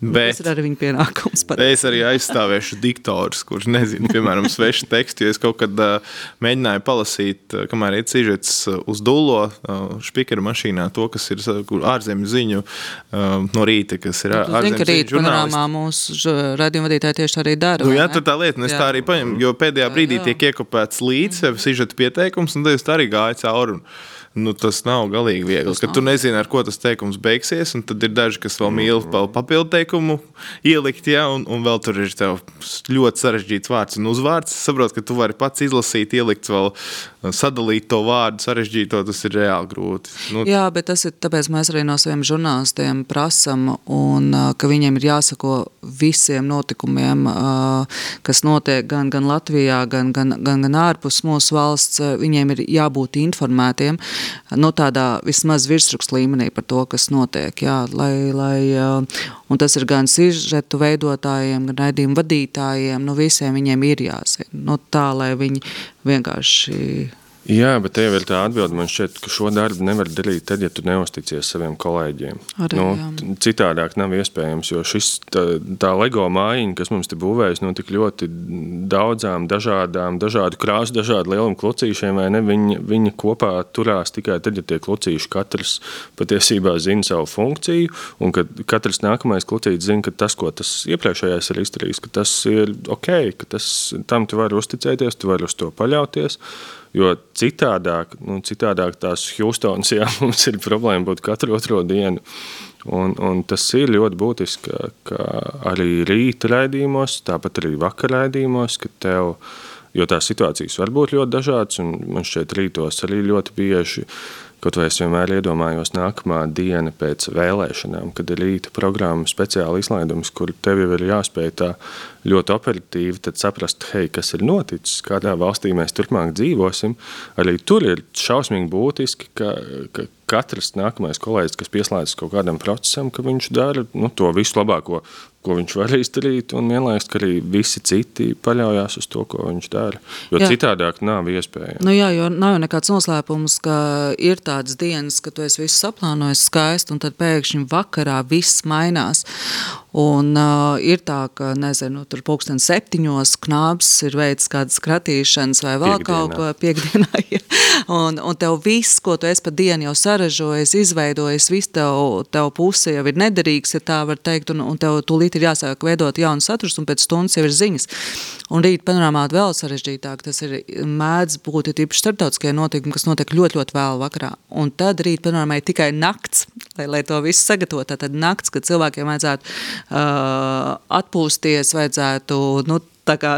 B: Bet, tas ir arī viņa pienākums.
A: Es arī aizstāvēšu diktorus, kurš nezina, piemēram, svešu tekstu. Es kaut kad uh, mēģināju palasīt, uh, kamēr ir cīņķis uz dūlo uh, spīķera mašīnā, to, kas ir ārzemju ziņu no rīta, kas ir ārzemju
B: ziņu žurnālistā. Mūsu radījuma vadītāji tieši arī dara.
A: Nu, jā, tad tā lieta, un es jā. tā arī paņemu, jo pēdējā brīdī jā, jā. tiek iekopēts līdz sižeta pieteikums, un tad es tā arī gāju cauri. Un, nu, tas nav galīgi viegli. Kad tu nezini, ar ko tas teikums beigsies, un tad ir daži, kas vēl mīl vēl papildu teikumu ielikt, ja, un, un vēl tur ir ļoti sarežģīts vārds un uzvārds. Es saprotu, ka tu vari pats izlasīt, ielikt vēl sadalīt to vārdu sarežģīto, tas ir reāli grūti.
B: Nu, Jā, bet tas ir tāpēc mēs arī no saviem žurnālistiem prasam, un ka viņiem ir jāsako visiem notikumiem, kas notiek gan, gan Latvijā, gan, gan, gan, gan ārpus mūsu valsts. Viņiem ir jābūt informētiem no nu, tādā vismaz virsrakstu līmenī par to, kas notiek. Jā, lai, lai, un tas ir gan sižetu veidotājiem, gan raidījumu vadītājiem, nu visiem viņiem ir jāzina. Nu, tā, lai viņi vienkārši
C: Jā, bet tev ir tā atbilde, man šķiet, ka šo darbu nevar darīt tad, ja tu neusticies saviem kolēģiem. Arī, nu, jā. citādāk nav iespējams, jo šis, tā, tā LEGO mājiņa, kas mums te būvējas no tik ļoti daudzām, dažādām, dažādu krāsu, dažādu lielumu klucīšiem, vai ne, viņi, viņi kopā turās tikai tad, ja tie klucīši katrs patiesībā zina savu funkciju, un kad katrs nākamais klucītis zina, ka tas, ko tas iepriekšējais ir izdarījis, ka tas ir ok, ka tas, tam tu vari uzticēties, tu vari uz to paļauties. Jo citādāk, nu, citādāk tās Houstonas, jā, mums ir problēma būt katru otro dienu. Un, un tas ir ļoti būtiski, ka, ka arī rīta raidījumos, tāpat arī vakar raidījumos, ka tev, jo tās situācijas var būt ļoti dažādas, un man šķiet rītos arī ļoti bieži Kaut vai es vienmēr iedomājos nākamā diena pēc vēlēšanām, kad ir rīta programma, speciāla izlaidums, kur tev jau ir jāspēj tā ļoti operatīvi saprast, hei, kas ir noticis, kādā valstī mēs turpmāk dzīvosim. Arī tur ir šausmīgi būtiski, ka, ka katrs nākamais kolēģis, kas pieslēdzas kaut kādam procesam, ka viņš dara nu, to visu labāko, ko viņš var izdarīt, un vienlaikus, arī visi citi paļaujas uz to, ko viņš dara. Jo jā. citādāk nav iespējams.
B: Nu jā, jo nav jau nekāds noslēpums, ka ir tādas dienas, ka tu esi visu saplānojis skaisti, un tad pēkšņi vakarā viss mainās. Un uh, ir tā, ka, nezinu, tur pulksten septiņos knābs ir veids kādas kratīšanas vai vēl piekdienā. kaut ko piekdienā. Ja. un, un tev viss, ko tu esi pa dienu jau saražojis, izveidojis, viss tev, tev puse jau ir nederīgs, ja tā var teikt, un, un tev tūlīt ir jāsāk veidot jaunu saturs, un pēc stundas jau ir ziņas. Un rīt panorāmā vēl sarežģītāk, tas ir mēdz būt tīpaši starptautiskie notikumi, kas notiek ļoti, ļoti vēl vakarā. Un tad rīt panorāmā ir tikai nakts, lai, lai to visu sagatavotu. Tad nakts, kad cilvēkiem vajadzētu atpūsties, vajadzētu nu,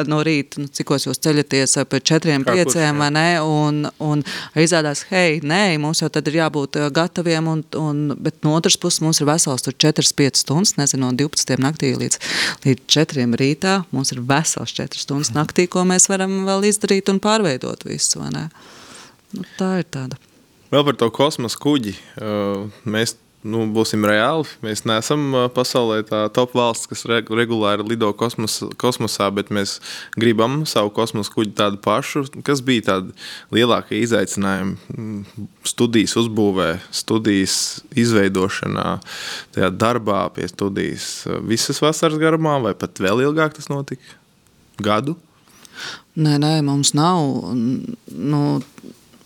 B: no rīta, nu, cikos jūs ceļaties pēc četriem, Kā pieciem, vai ne? Un, un izrādās, hei, nē, mums jau tad ir jābūt gataviem, un, un, bet no otras puses mums ir vesels tur 4-5 stundas, nezinu, no 12 naktī līdz, līdz 4 rītā. Mums ir vesels 4 stundas naktī, ko mēs varam vēl izdarīt un pārveidot visu, vai ne? Nu, tā ir tāda.
A: Vēl par to kosmosa kuģi. Mēs nu, būsim reāli. Mēs neesam pasaulē tā top valsts, kas re regulāri lido kosmos, kosmosā, bet mēs gribam savu kosmosa kuģi tādu pašu. Kas bija tādi lielākie izaicinājumi mm, studijas uzbūvē, studijas izveidošanā, tajā darbā pie studijas visas vasaras garumā, vai pat vēl ilgāk tas notika? Gadu?
B: Nē, nē, mums nav. Nu,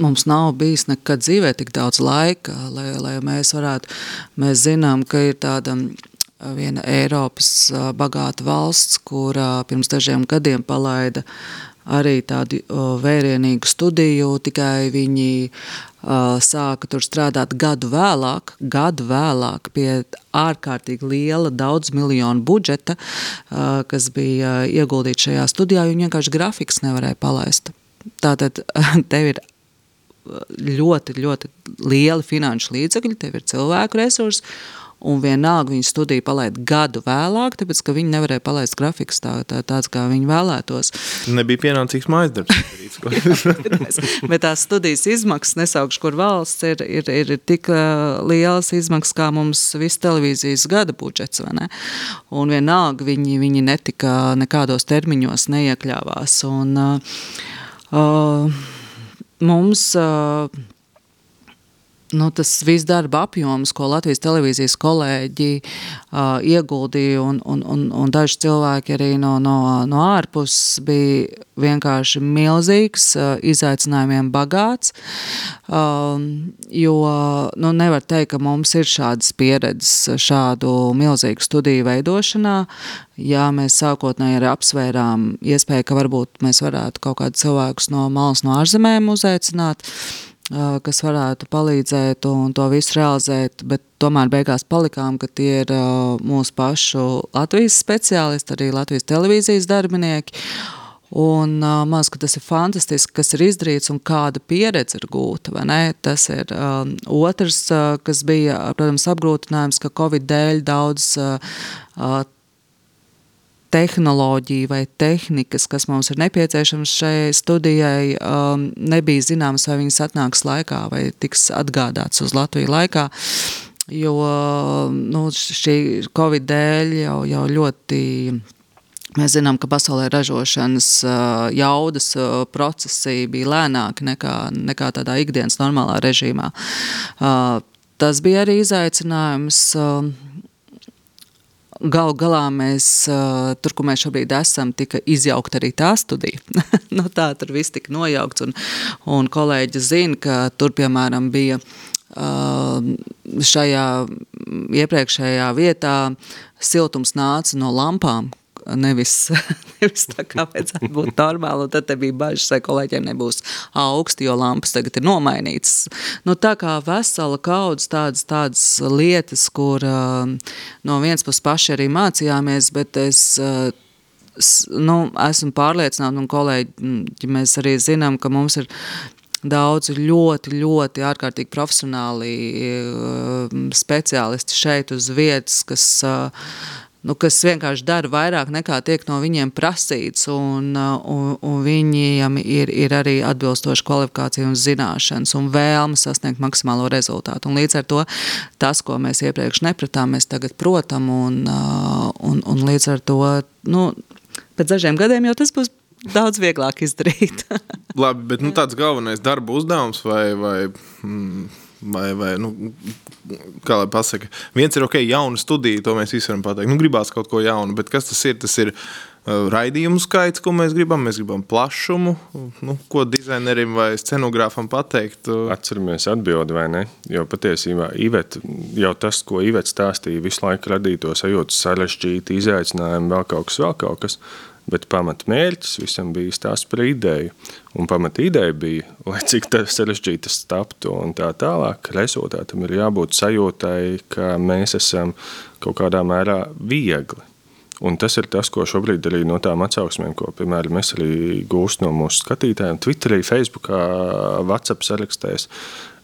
B: mums nav bijis nekad dzīvē tik daudz laika, lai, lai mēs varētu, mēs zinām, ka ir tāda viena Eiropas bagāta valsts, kur pirms dažiem gadiem palaida arī tādu vērienīgu studiju, tikai viņi sāka tur strādāt gadu vēlāk, gadu vēlāk pie ārkārtīgi liela daudz miljonu budžeta, kas bija ieguldīts šajā studijā, jo vienkārši grafiks nevarēja palaist. Tātad tev ir ļoti, ļoti lieli finanšu līdzekļi, tev ir cilvēku resursi, un vienalga viņa studiju palaid gadu vēlāk, tāpēc, ka viņi nevarēja palaist grafikus tā, tā, tāds, kā viņi vēlētos.
A: Nebija pienācīgs mājas darbs.
B: bet tās studijas izmaksas, nesaukšu, kur valsts ir, ir, ir tik uh, lielas izmaksas, kā mums viss televīzijas gada budžets? Un vienalga viņi, viņi netika nekādos termiņos neiekļāvās, un uh, uh, mums uh, nu, tas viss darba apjoms, ko Latvijas televīzijas kolēģi uh, ieguldīja, un, un, un, un daži cilvēki arī no, no, no ārpuses bija vienkārši milzīgs, uh, izaicinājumiem bagāts. Um, jo nu, nevar teikt, ka mums ir šādas pieredzes šādu milzīgu studiju veidošanā. Jā, mēs sākotnēji arī apsvērām iespēju, ka varbūt mēs varētu kaut kādus cilvēkus no malas, no ārzemēm uzaicināt kas varētu palīdzēt un to visu realizēt, bet tomēr beigās palikām, ka tie ir mūsu pašu Latvijas speciālisti, arī Latvijas televīzijas darbinieki. Un man liekas, ka tas ir fantastiski, kas ir izdarīts un kāda pieredze ir gūta. Tas ir um, otrs, kas bija, protams, apgrūtinājums, ka Covid dēļ daudz uh, tehnoloģija vai tehnikas, kas mums ir nepieciešams šai studijai, um, nebija zināms, vai viņas atnāks laikā vai tiks atgādāts uz Latviju laikā. Jo nu, šī Covid dēļ jau, jau ļoti. Mēs zinām, ka pasaulē ražošanas uh, jaudas uh, procesi bija lēnāki nekā, nekā tādā ikdienas normālā režīmā. Uh, tas bija arī izaicinājums Galu galā mēs, tur, kur mēs šobrīd esam, tika izjaukta arī tā studija. no nu, tā tur viss tika nojaukts, un, un kolēģi zina, ka tur, piemēram, bija šajā iepriekšējā vietā siltums nāca no lampām, nevis, nevis tā kā vajadzētu būt normāli. Tad bija bažas, vai kolēģiem nebūs augsti, jo lampas tagad ir nomainītas. Nu, tā kā vesela kaudz tādas, tādas lietas, kur no vienas puses paši arī mācījāmies, bet es nu, esmu pārliecināta, un kolēģi, mēs arī zinām, ka mums ir daudz ļoti, ļoti ārkārtīgi profesionāli speciālisti šeit uz vietas, kas nu, kas vienkārši dara vairāk nekā tiek no viņiem prasīts, un, uh, un, un viņiem ir, ir arī atbilstoša kvalifikācija un zināšanas un vēlme sasniegt maksimālo rezultātu. Un līdz ar to tas, ko mēs iepriekš nepratām, mēs tagad protam, un, uh, un, un līdz ar to nu, pēc dažiem gadiem jau tas būs daudz vieglāk izdarīt.
A: Labi, bet nu, tāds galvenais darba uzdevums vai, vai mm, Vai, vai, nu, kā lai pasaka, viens ir ok, jauna studija, to mēs visi varam pateikt. Nu, gribās kaut ko jaunu, bet kas tas ir? Tas ir uh, raidījumu skaits, ko mēs gribam. Mēs gribam plašumu, nu, ko dizainerim vai scenogrāfam pateikt.
C: Atceramies atbildi, vai ne? Jo patiesībā Ivet, jau tas, ko Ivet stāstīja, visu laiku radīja to sajūtu sarežģīti, izaicinājumu, vēl kaut kas, vēl kaut kas. Bet pamatmērķis visam bija stāsts par ideju. Un pamat ideja bija, lai cik tas taptu un tā tālāk, rezultātam ir jābūt sajūtai, ka mēs esam kaut kādā mērā viegli. Un tas ir tas, ko šobrīd arī no tām atsauksmēm, ko piemēram mēs arī gūstam no mūsu skatītājiem, Twitterī, Facebookā, WhatsApp sarakstēs.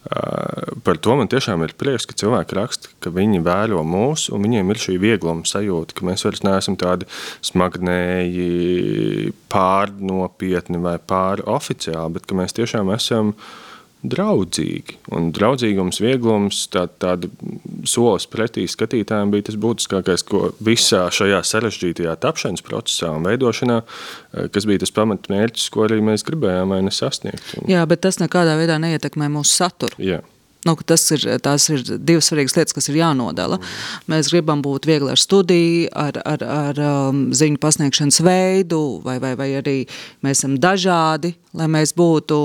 C: Par to man tiešām ir prieks, ka cilvēki raksta, ka viņi vēro mūsu, un viņiem ir šī viegluma sajūta, ka mēs vairs neesam tādi smagnēji, pārnopietni vai pāroficiāli, bet ka mēs tiešām esam draudzīgi. Un draudzīgums, vieglums, tā, tāda solis pretī skatītājiem bija tas būtiskākais, ko visā šajā sarežģītajā tapšanas procesā un veidošanā, eh, kas bija tas pamatmērķis, ko arī mēs gribējām vai nesasniegt. Un,
B: Jā, bet tas nekādā veidā neietekmē mūsu saturu.
C: jā.
B: Nu, tas ir, tās ir divas svarīgas lietas, kas ir jānodala. Mēs gribam būt viegli ar studiju, ar, ar, ar um, ziņu pasniegšanas veidu, vai, vai, vai arī mēs esam dažādi, lai mēs būtu,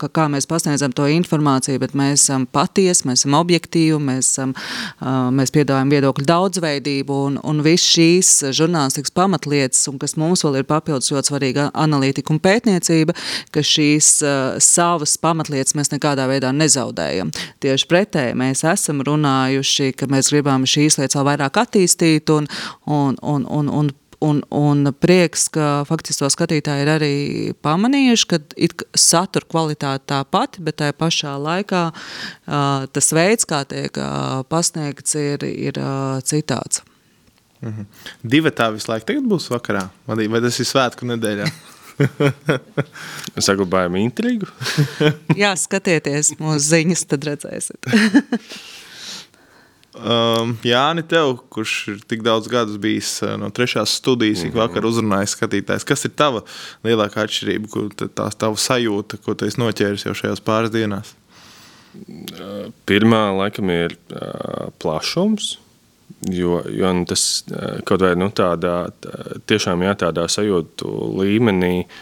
B: ka, kā mēs pasniedzam to informāciju, bet mēs esam patiesi, mēs esam objektīvi, mēs, esam, uh, mēs piedāvājam viedokļu daudzveidību un, un viss šīs žurnālistikas pamatlietas, un kas mums vēl ir papildus ļoti svarīga analītika un pētniecība, ka šīs uh, savas pamatlietas mēs nekādā veidā nezaudējam. Tieši pretēji mēs esam runājuši, ka mēs gribam šīs lietas vēl vairāk attīstīt un, un, un, un, un Un, un prieks, ka faktiski to skatītāji ir arī pamanījuši, ka satura kvalitāte tā pati, bet tajā pašā laikā uh, tas veids, kā tiek uh, pasniegts, ir, ir uh, citāds.
A: Mhm. Divi tā visu laiku tagad būs vakarā, vai tas ir svētku nedēļā?
C: Saglabājam intrigu.
B: Jā, skatieties mūsu ziņas, tad redzēsiet.
A: Um, Jāni, tev, kurš ir tik daudz gadus bijis uh, no trešās studijas, ik vakar uzrunājis skatītājs, kas ir tava lielākā atšķirība, ko ta- tā tava sajūta, ko tu esi noķēris jau šajās pāris dienās?
C: Pirmā laikam ir uh, plašums. Jo, jo nu, tas uh, kaut vai nu, tādā, tā, tiešām jā, tādā sajūtu līmenī uh,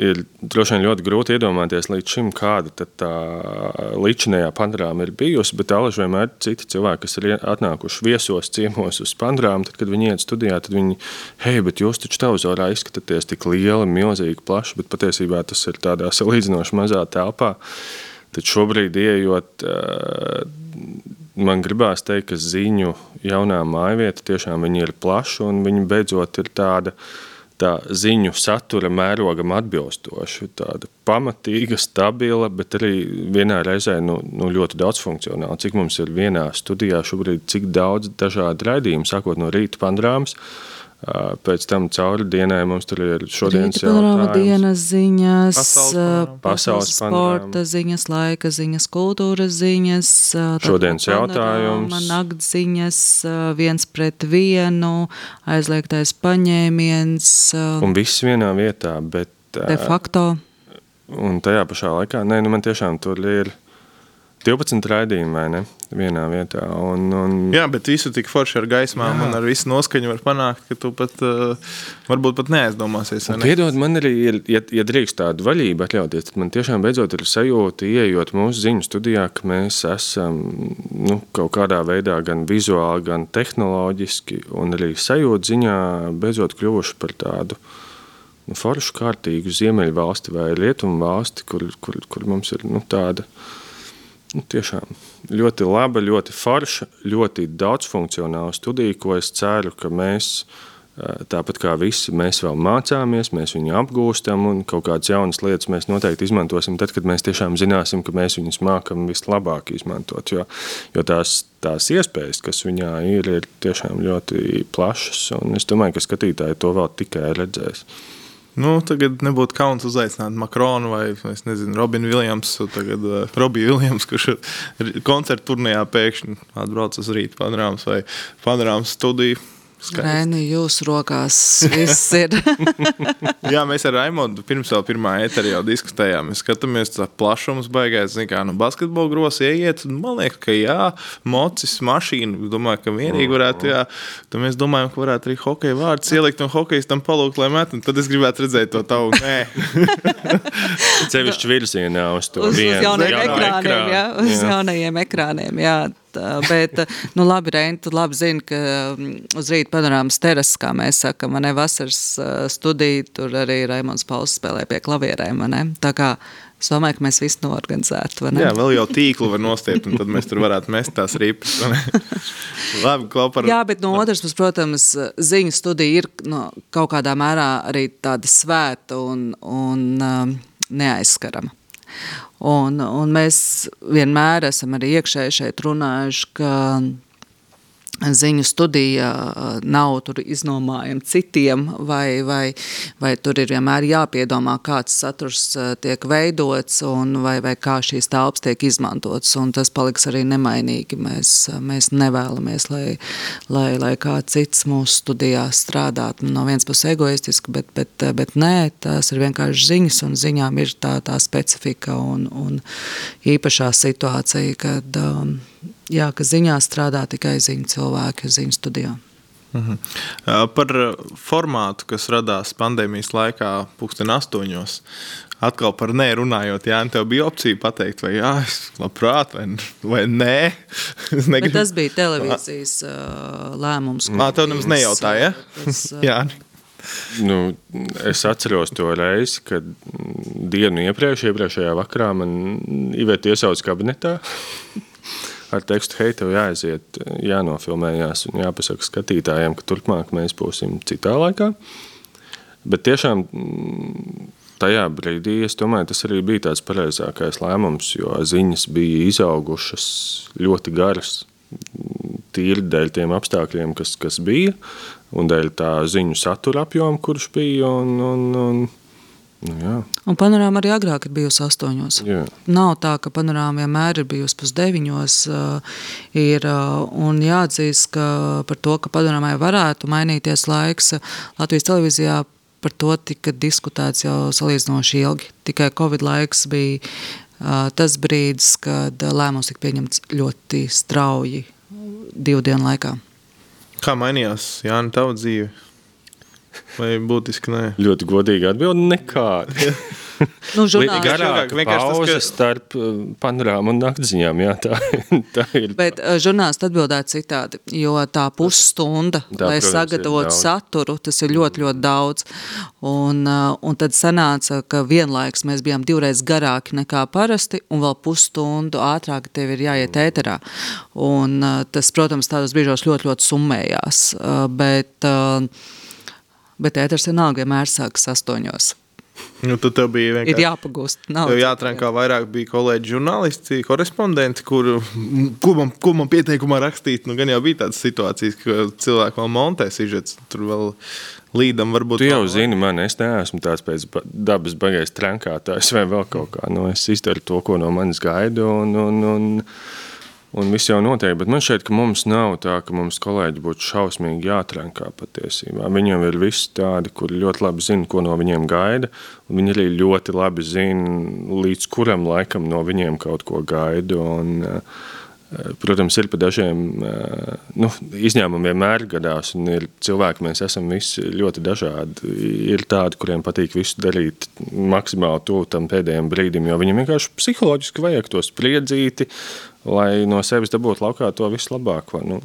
C: ir droši vien ļoti grūti iedomāties līdz šim, kāda tad tā līdzinējā panorāma ir bijusi. Bet alaži vienmēr citi cilvēki, kas ir atnākuši viesos, ciemos uz panorāmu. Tad, kad viņi iet studijā, tad viņi, hei, bet jūs taču televizorā izskatāties tik lieli, milzīgi, plaši, bet patiesībā tas ir tādā salīdzinoši mazā telpā. Tad šobrīd, ieejot, eh, man gribās teikt, ka ziņu jaunā mājvieta tiešām ir plaša un viņi beidzot ir tāda. Tā ziņu satura mērogam atbilstoša, tāda pamatīga, stabila, bet arī vienā reizē nu, nu ļoti daudzfunkcionāla. Cik mums ir vienā studijā šobrīd, cik daudz dažādu raidījumu, sākot no rīta panorāmas, ā, pēc tam cauri dienai mums tur ir šodienas jautājums.
B: dienas ziņas,
A: Pasaules
B: pasaules sporta ziņas, laika ziņas, kultūras ziņas,
C: Šodienas jautājums.
B: Nakts ziņas, viens pret vienu, aizliegtais paņēmiens,
C: Un viss vienā vietā, bet
B: de facto.
C: Un tajā pašā laikā, nē, nu man tiešām tur ir 12 raidījumi, vai ne? Vienā vietā. Un, un,
A: Jā, bet visu tik forši ar gaismām Jā. un ar visu noskaņu var panākt, ka tu pat uh, varbūt pat neaizdomāsies. ne?
C: Piedod, man arī ir, ja, ja drīkst tādu vaļību atļauties, tad man tiešām beidzot ir sajūta, ieejot mūsu ziņu studijā, ka mēs esam nu, kaut kādā veidā gan vizuāli, gan tehnoloģiski, un arī sajūta ziņā beidzot kļuvuši par tādu nu, foršu, kārtīgu ziemeļu valsti vai rietumu valsti, kur, kur, kur mums ir nu, tāda. Nu, tiešām ļoti laba, ļoti forša, ļoti daudzfunkcionāla studija, ko es ceru, ka mēs, tāpat kā visi, mēs vēl mācāmies, mēs viņu apgūstam un kaut kādas jaunas lietas mēs noteikti izmantosim tad, kad mēs tiešām zināsim, ka mēs viņus mākam vislabāk izmantot. Jo, jo tās, tās iespējas, kas viņā ir, ir tiešām ļoti plašas, un es domāju, ka skatītāji to vēl tikai redzēs.
A: Nu, tagad nebūtu kauns uzaicināt Makronu vai nezinu, Robinu Viljamsu, tagad uh, Robiju Viljams, kurš koncertu turnīrā pēkšņi atbrauc uz rīta panorāmas vai panorāmas studiju. Skaisti.
B: Rēni, jūsu rokās viss ir.
A: Jā, mēs ar Raimondu pirms vēl pirmā eterā jau diskutējām. Mēs skatāmies, tā plašums baigās, zin kā, nu, basketbola grosa ieiet. un Man liekas, ka jā, mocis, mašīna, domāju, ka vienīgi varētu, jā. Tad mēs domājam, ka varētu arī hokeja vārdus ielikt un hokejs tam palūkt, lai met, un tad es gribētu redzēt to tavu. Nē,
C: Cevišķi virzienā uz to
B: uz, uz
C: vienu
B: jaunajiem
C: jauno
B: ekrāniem,
C: ekrānu.
B: jā, uz
C: Jā.
B: jaunajiem ekrāniem. Jā. Bet, nu, labi, Reini, tu labi zini, ka mm, uz rīta panorāmas terases, kā mēs sakam, man ir vasaras uh, studija, tur arī Raimons Pauls spēlē pie klavierēm, ne? Tā kā es domāju, ka mēs visi norganizētu, ne?
A: jā, vēl jau tīklu var nostiept, un tad mēs tur varētu mest tās ripas. ne? Labi, klopar.
B: Jā, bet no otras puses, protams, ziņu studija ir no, kaut kādā mērā arī tāda svēta un, un um, neaizskarama. Un, un mēs vienmēr esam arī iekšēji šeit runājuši, ka ziņu studija nav iznomājama citiem, vai, vai, vai tur ir vienmēr jāpiedomā, kāds saturs tiek veidots un vai, vai kā šīs telpas tiek izmantotas. Tas paliks arī nemainīgi. Mēs, mēs nevēlamies, lai, lai, lai kāds cits mūsu studijā strādātu. No vienas puses egoistiski, bet, bet, bet nē, tās ir vienkārši ziņas, un ziņām ir tā, tā specifika un, un īpašā situācija, kad um, jā, ka ziņā strādā tikai ziņu cilvēki ziņu studijā.
A: Uh mhm. -huh. Par formātu, kas radās pandēmijas laikā, pūksteni astoņos. Atkal par nē, runājot, Jā, tev bija opcija pateikt, vai jā, es labprāt, vai, vai nē.
B: Bet tas bija televīzijas uh, lēmums.
A: Mā, tev nemaz nejautāja, ja? Tas, uh, jā.
C: Nu, es atceros to reizi, kad dienu iepriekš, iepriekšējā vakarā man Iveta iesauca kabinetā ar tekstu, hei, tev jāaiziet, jānofilmējās un jāpasaka skatītājiem, ka turpmāk mēs būsim citā laikā. Bet tiešām mm, tajā brīdī es domāju, tas arī bija tāds pareizākais lēmums, jo ziņas bija izaugušas ļoti garas. Tīri dēļ tiem apstākļiem, kas, kas bija, un dēļ tā ziņu satura apjoma, kurš bija. Un, un, un, Nu,
B: un panorāma arī agrāk ir bijusi astoņos.
C: Jā.
B: Nav tā, ka panorāma vienmēr ir bijusi pusdeviņos. Uh, ir, uh, un jāatzīst, ka par to, ka panorāmai varētu mainīties laiks, Latvijas televīzijā par to tika diskutēts jau salīdzinoši ilgi. Tikai Covid laiks bija uh, tas brīdis, kad lēmums tika pieņemts ļoti strauji divu dienu laikā.
A: Kā mainījās Jānis tava dzīve? Vai būtiski nē?
C: Ļoti godīgi atbild nekādi.
B: nu, žurnālisti
C: garāk pauze tas, ka... starp uh, panorāmu un nakdziņām, jā, tā, tā ir.
B: Bet uh, žurnālisti atbildētu citādi, jo tā pusstunda, tā, lai protams, sagatavotu saturu, tas ir ļoti, ļoti daudz. Un, uh, un tad sanāca, ka vienlaiks mēs bijām divreiz garāki nekā parasti, un vēl pusstundu ātrāk tev ir jāiet ēterā. Un tas, protams, tādos brīžos ļoti, ļoti summējās. Bet, bet ēters vienalga vienmēr sākas astoņos.
A: Nu, tad tev bija vienkārši
B: ir jāpagūst.
A: Tev jāatrenk, kā vairāk bija kolēģi žurnālisti, korespondenti, kur, ko, man, ko man pieteikumā rakstīt. Nu, gan jau bija tādas situācijas, ka cilvēki vēl montē sižets, tur vēl līdam varbūt.
C: Tu jau vēl... zini, man es neesmu tāds pēc dabas bagais trenkātājs vai vēl kaut kā. Nu, es izdaru to, ko no manis gaidu un, un, un Un viss jau notiek, bet man šķiet, ka mums nav tā, ka mums kolēģi būtu šausmīgi jāatrenkā patiesībā. Viņiem ir visi tādi, kuri ļoti labi zina, ko no viņiem gaida, viņi arī ļoti labi zina, līdz kuram laikam no viņiem kaut ko gaida. Un, uh, Protams, ir pa dažiem nu, izņēmumiem vienmēr gadās, un ir cilvēki, mēs esam visi ļoti dažādi. Ir tādi, kuriem patīk visu darīt maksimāli tuvu tam pēdējiem brīdim, jo viņiem vienkārši psiholoģiski vajag to spriedzīti, lai no sevis dabūtu laukā to vislabāko. Nu,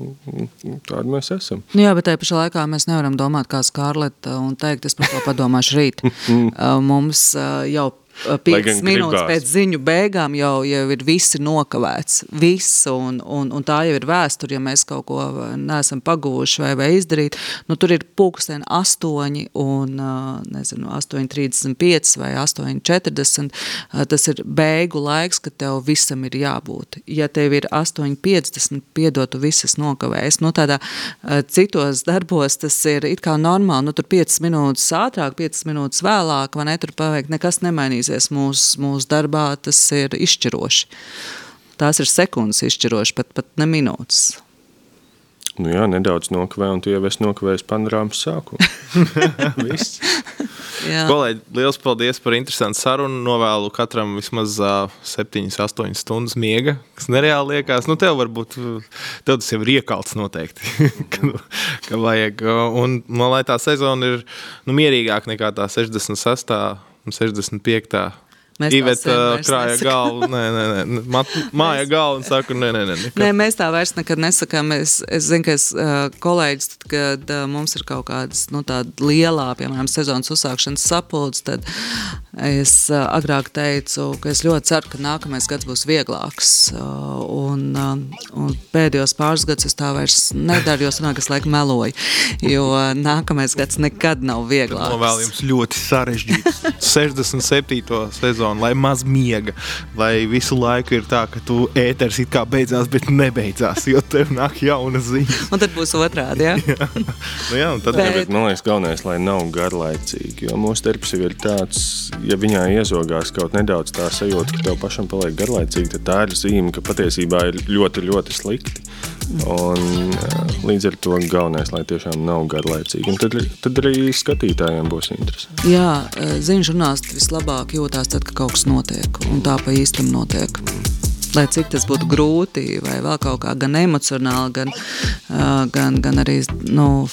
C: tādi mēs esam.
B: Nu jā, bet tajā pašā laikā mēs nevaram domāt kā Skārleta un teikt, es par to padomāšu rīt. Mums jau 5 minūtes gribās. pēc ziņu beigām jau, jau ir visi nokavēts. Viss, un, un, un tā jau ir vēsture, ja mēs kaut ko neesam pagūši vai, vai izdarīt. Nu, tur ir pulksten 8 un nezinu, 8.35 vai 8.40. Tas ir beigu laiks, kad tev visam ir jābūt. Ja tev ir 8.50, piedod, tu visas nokavēs. Nu, tādā citos darbos tas ir it kā normāli. Nu, tur 5 minūtes ātrāk, 5 minūtes vēlāk, vai ne, tur paveikt nekas nemainīs mainīsies mūsu mūs darbā, tas ir izšķiroši. Tās ir sekundes izšķiroši, pat, pat ne minūtes.
C: Nu jā, nedaudz nokavē, un tu jau esi nokavējis panorāmas sākumu. Viss.
A: Kolēģi, liels paldies par interesantu sarunu. Novēlu katram vismaz uh, 7, 8 stundas miega, kas nereāli liekas. Nu, tev varbūt tev tas jau ir iekalts noteikti, ka, ka vajag. Un man lai tā sezona ir nu, mierīgāka nekā tā 66. Un 65.
B: Mēs
A: Iveta krāja galvu, nē, nē, nē. Mat, māja mēs... galvu un saka, nē, nē, nē. Nekad.
B: Nē, mēs tā vairs nekad nesakām. Es, es zinu, ka es, uh, kolēģis, tad, kad uh, mums ir kaut kādas, nu, tāda lielā, piemēram, sezonas uzsākšanas sapulcs, tad es uh, agrāk teicu, ka es ļoti ceru, ka nākamais gads būs vieglāks. Uh, un, uh, un pēdējos pāris gadus es tā vairs nedaru, jo sanāk, es laikam meloju, jo nākamais gads nekad nav vieglāks.
A: Novēl jums ļoti sarežģīts 67. sezonu sezonu, lai maz miega, lai visu laiku ir tā, ka tu ēteris it kā beidzās, bet nebeidzās, jo tev nāk jauna ziņa.
B: Un tad būs otrādi, ja?
A: jā. Nu, jā, tad...
C: bet... bet man liekas, galvenais, lai nav garlaicīgi, jo mūsu darbs jau ir tāds, ja viņā iezogās kaut nedaudz tā sajūta, ka tev pašam paliek garlaicīgi, tad tā ir zīme, ka patiesībā ir ļoti, ļoti slikti. Un, līdz ar to galvenais, lai tiešām nav garlaicīgi. Un tad, tad arī skatītājiem būs interesanti.
B: Jā, ziņu žurnālisti vislabāk jūtās tad, kad kaut kas notiek, un tā pa īstam notiek. Lai cik tas būtu grūti, vai vēl kaut kā gan emocionāli, gan, gan, gan arī nu,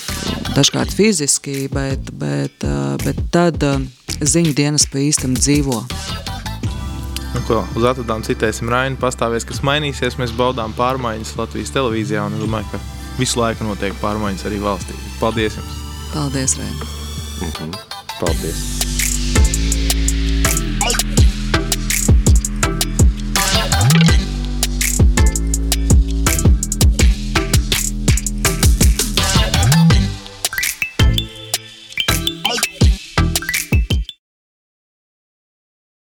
B: dažkārt fiziski, bet, bet, bet tad ziņu dienas pa īstam dzīvo.
A: Nu, ko, uz atradām citēsim Rainu, pastāvēs, kas mainīsies. Mēs baudām pārmaiņas Latvijas televīzijā un domāju, ka visu laiku notiek pārmaiņas arī valstī. Paldies jums!
B: Paldies, Raina!
C: Mm -hmm. Paldies!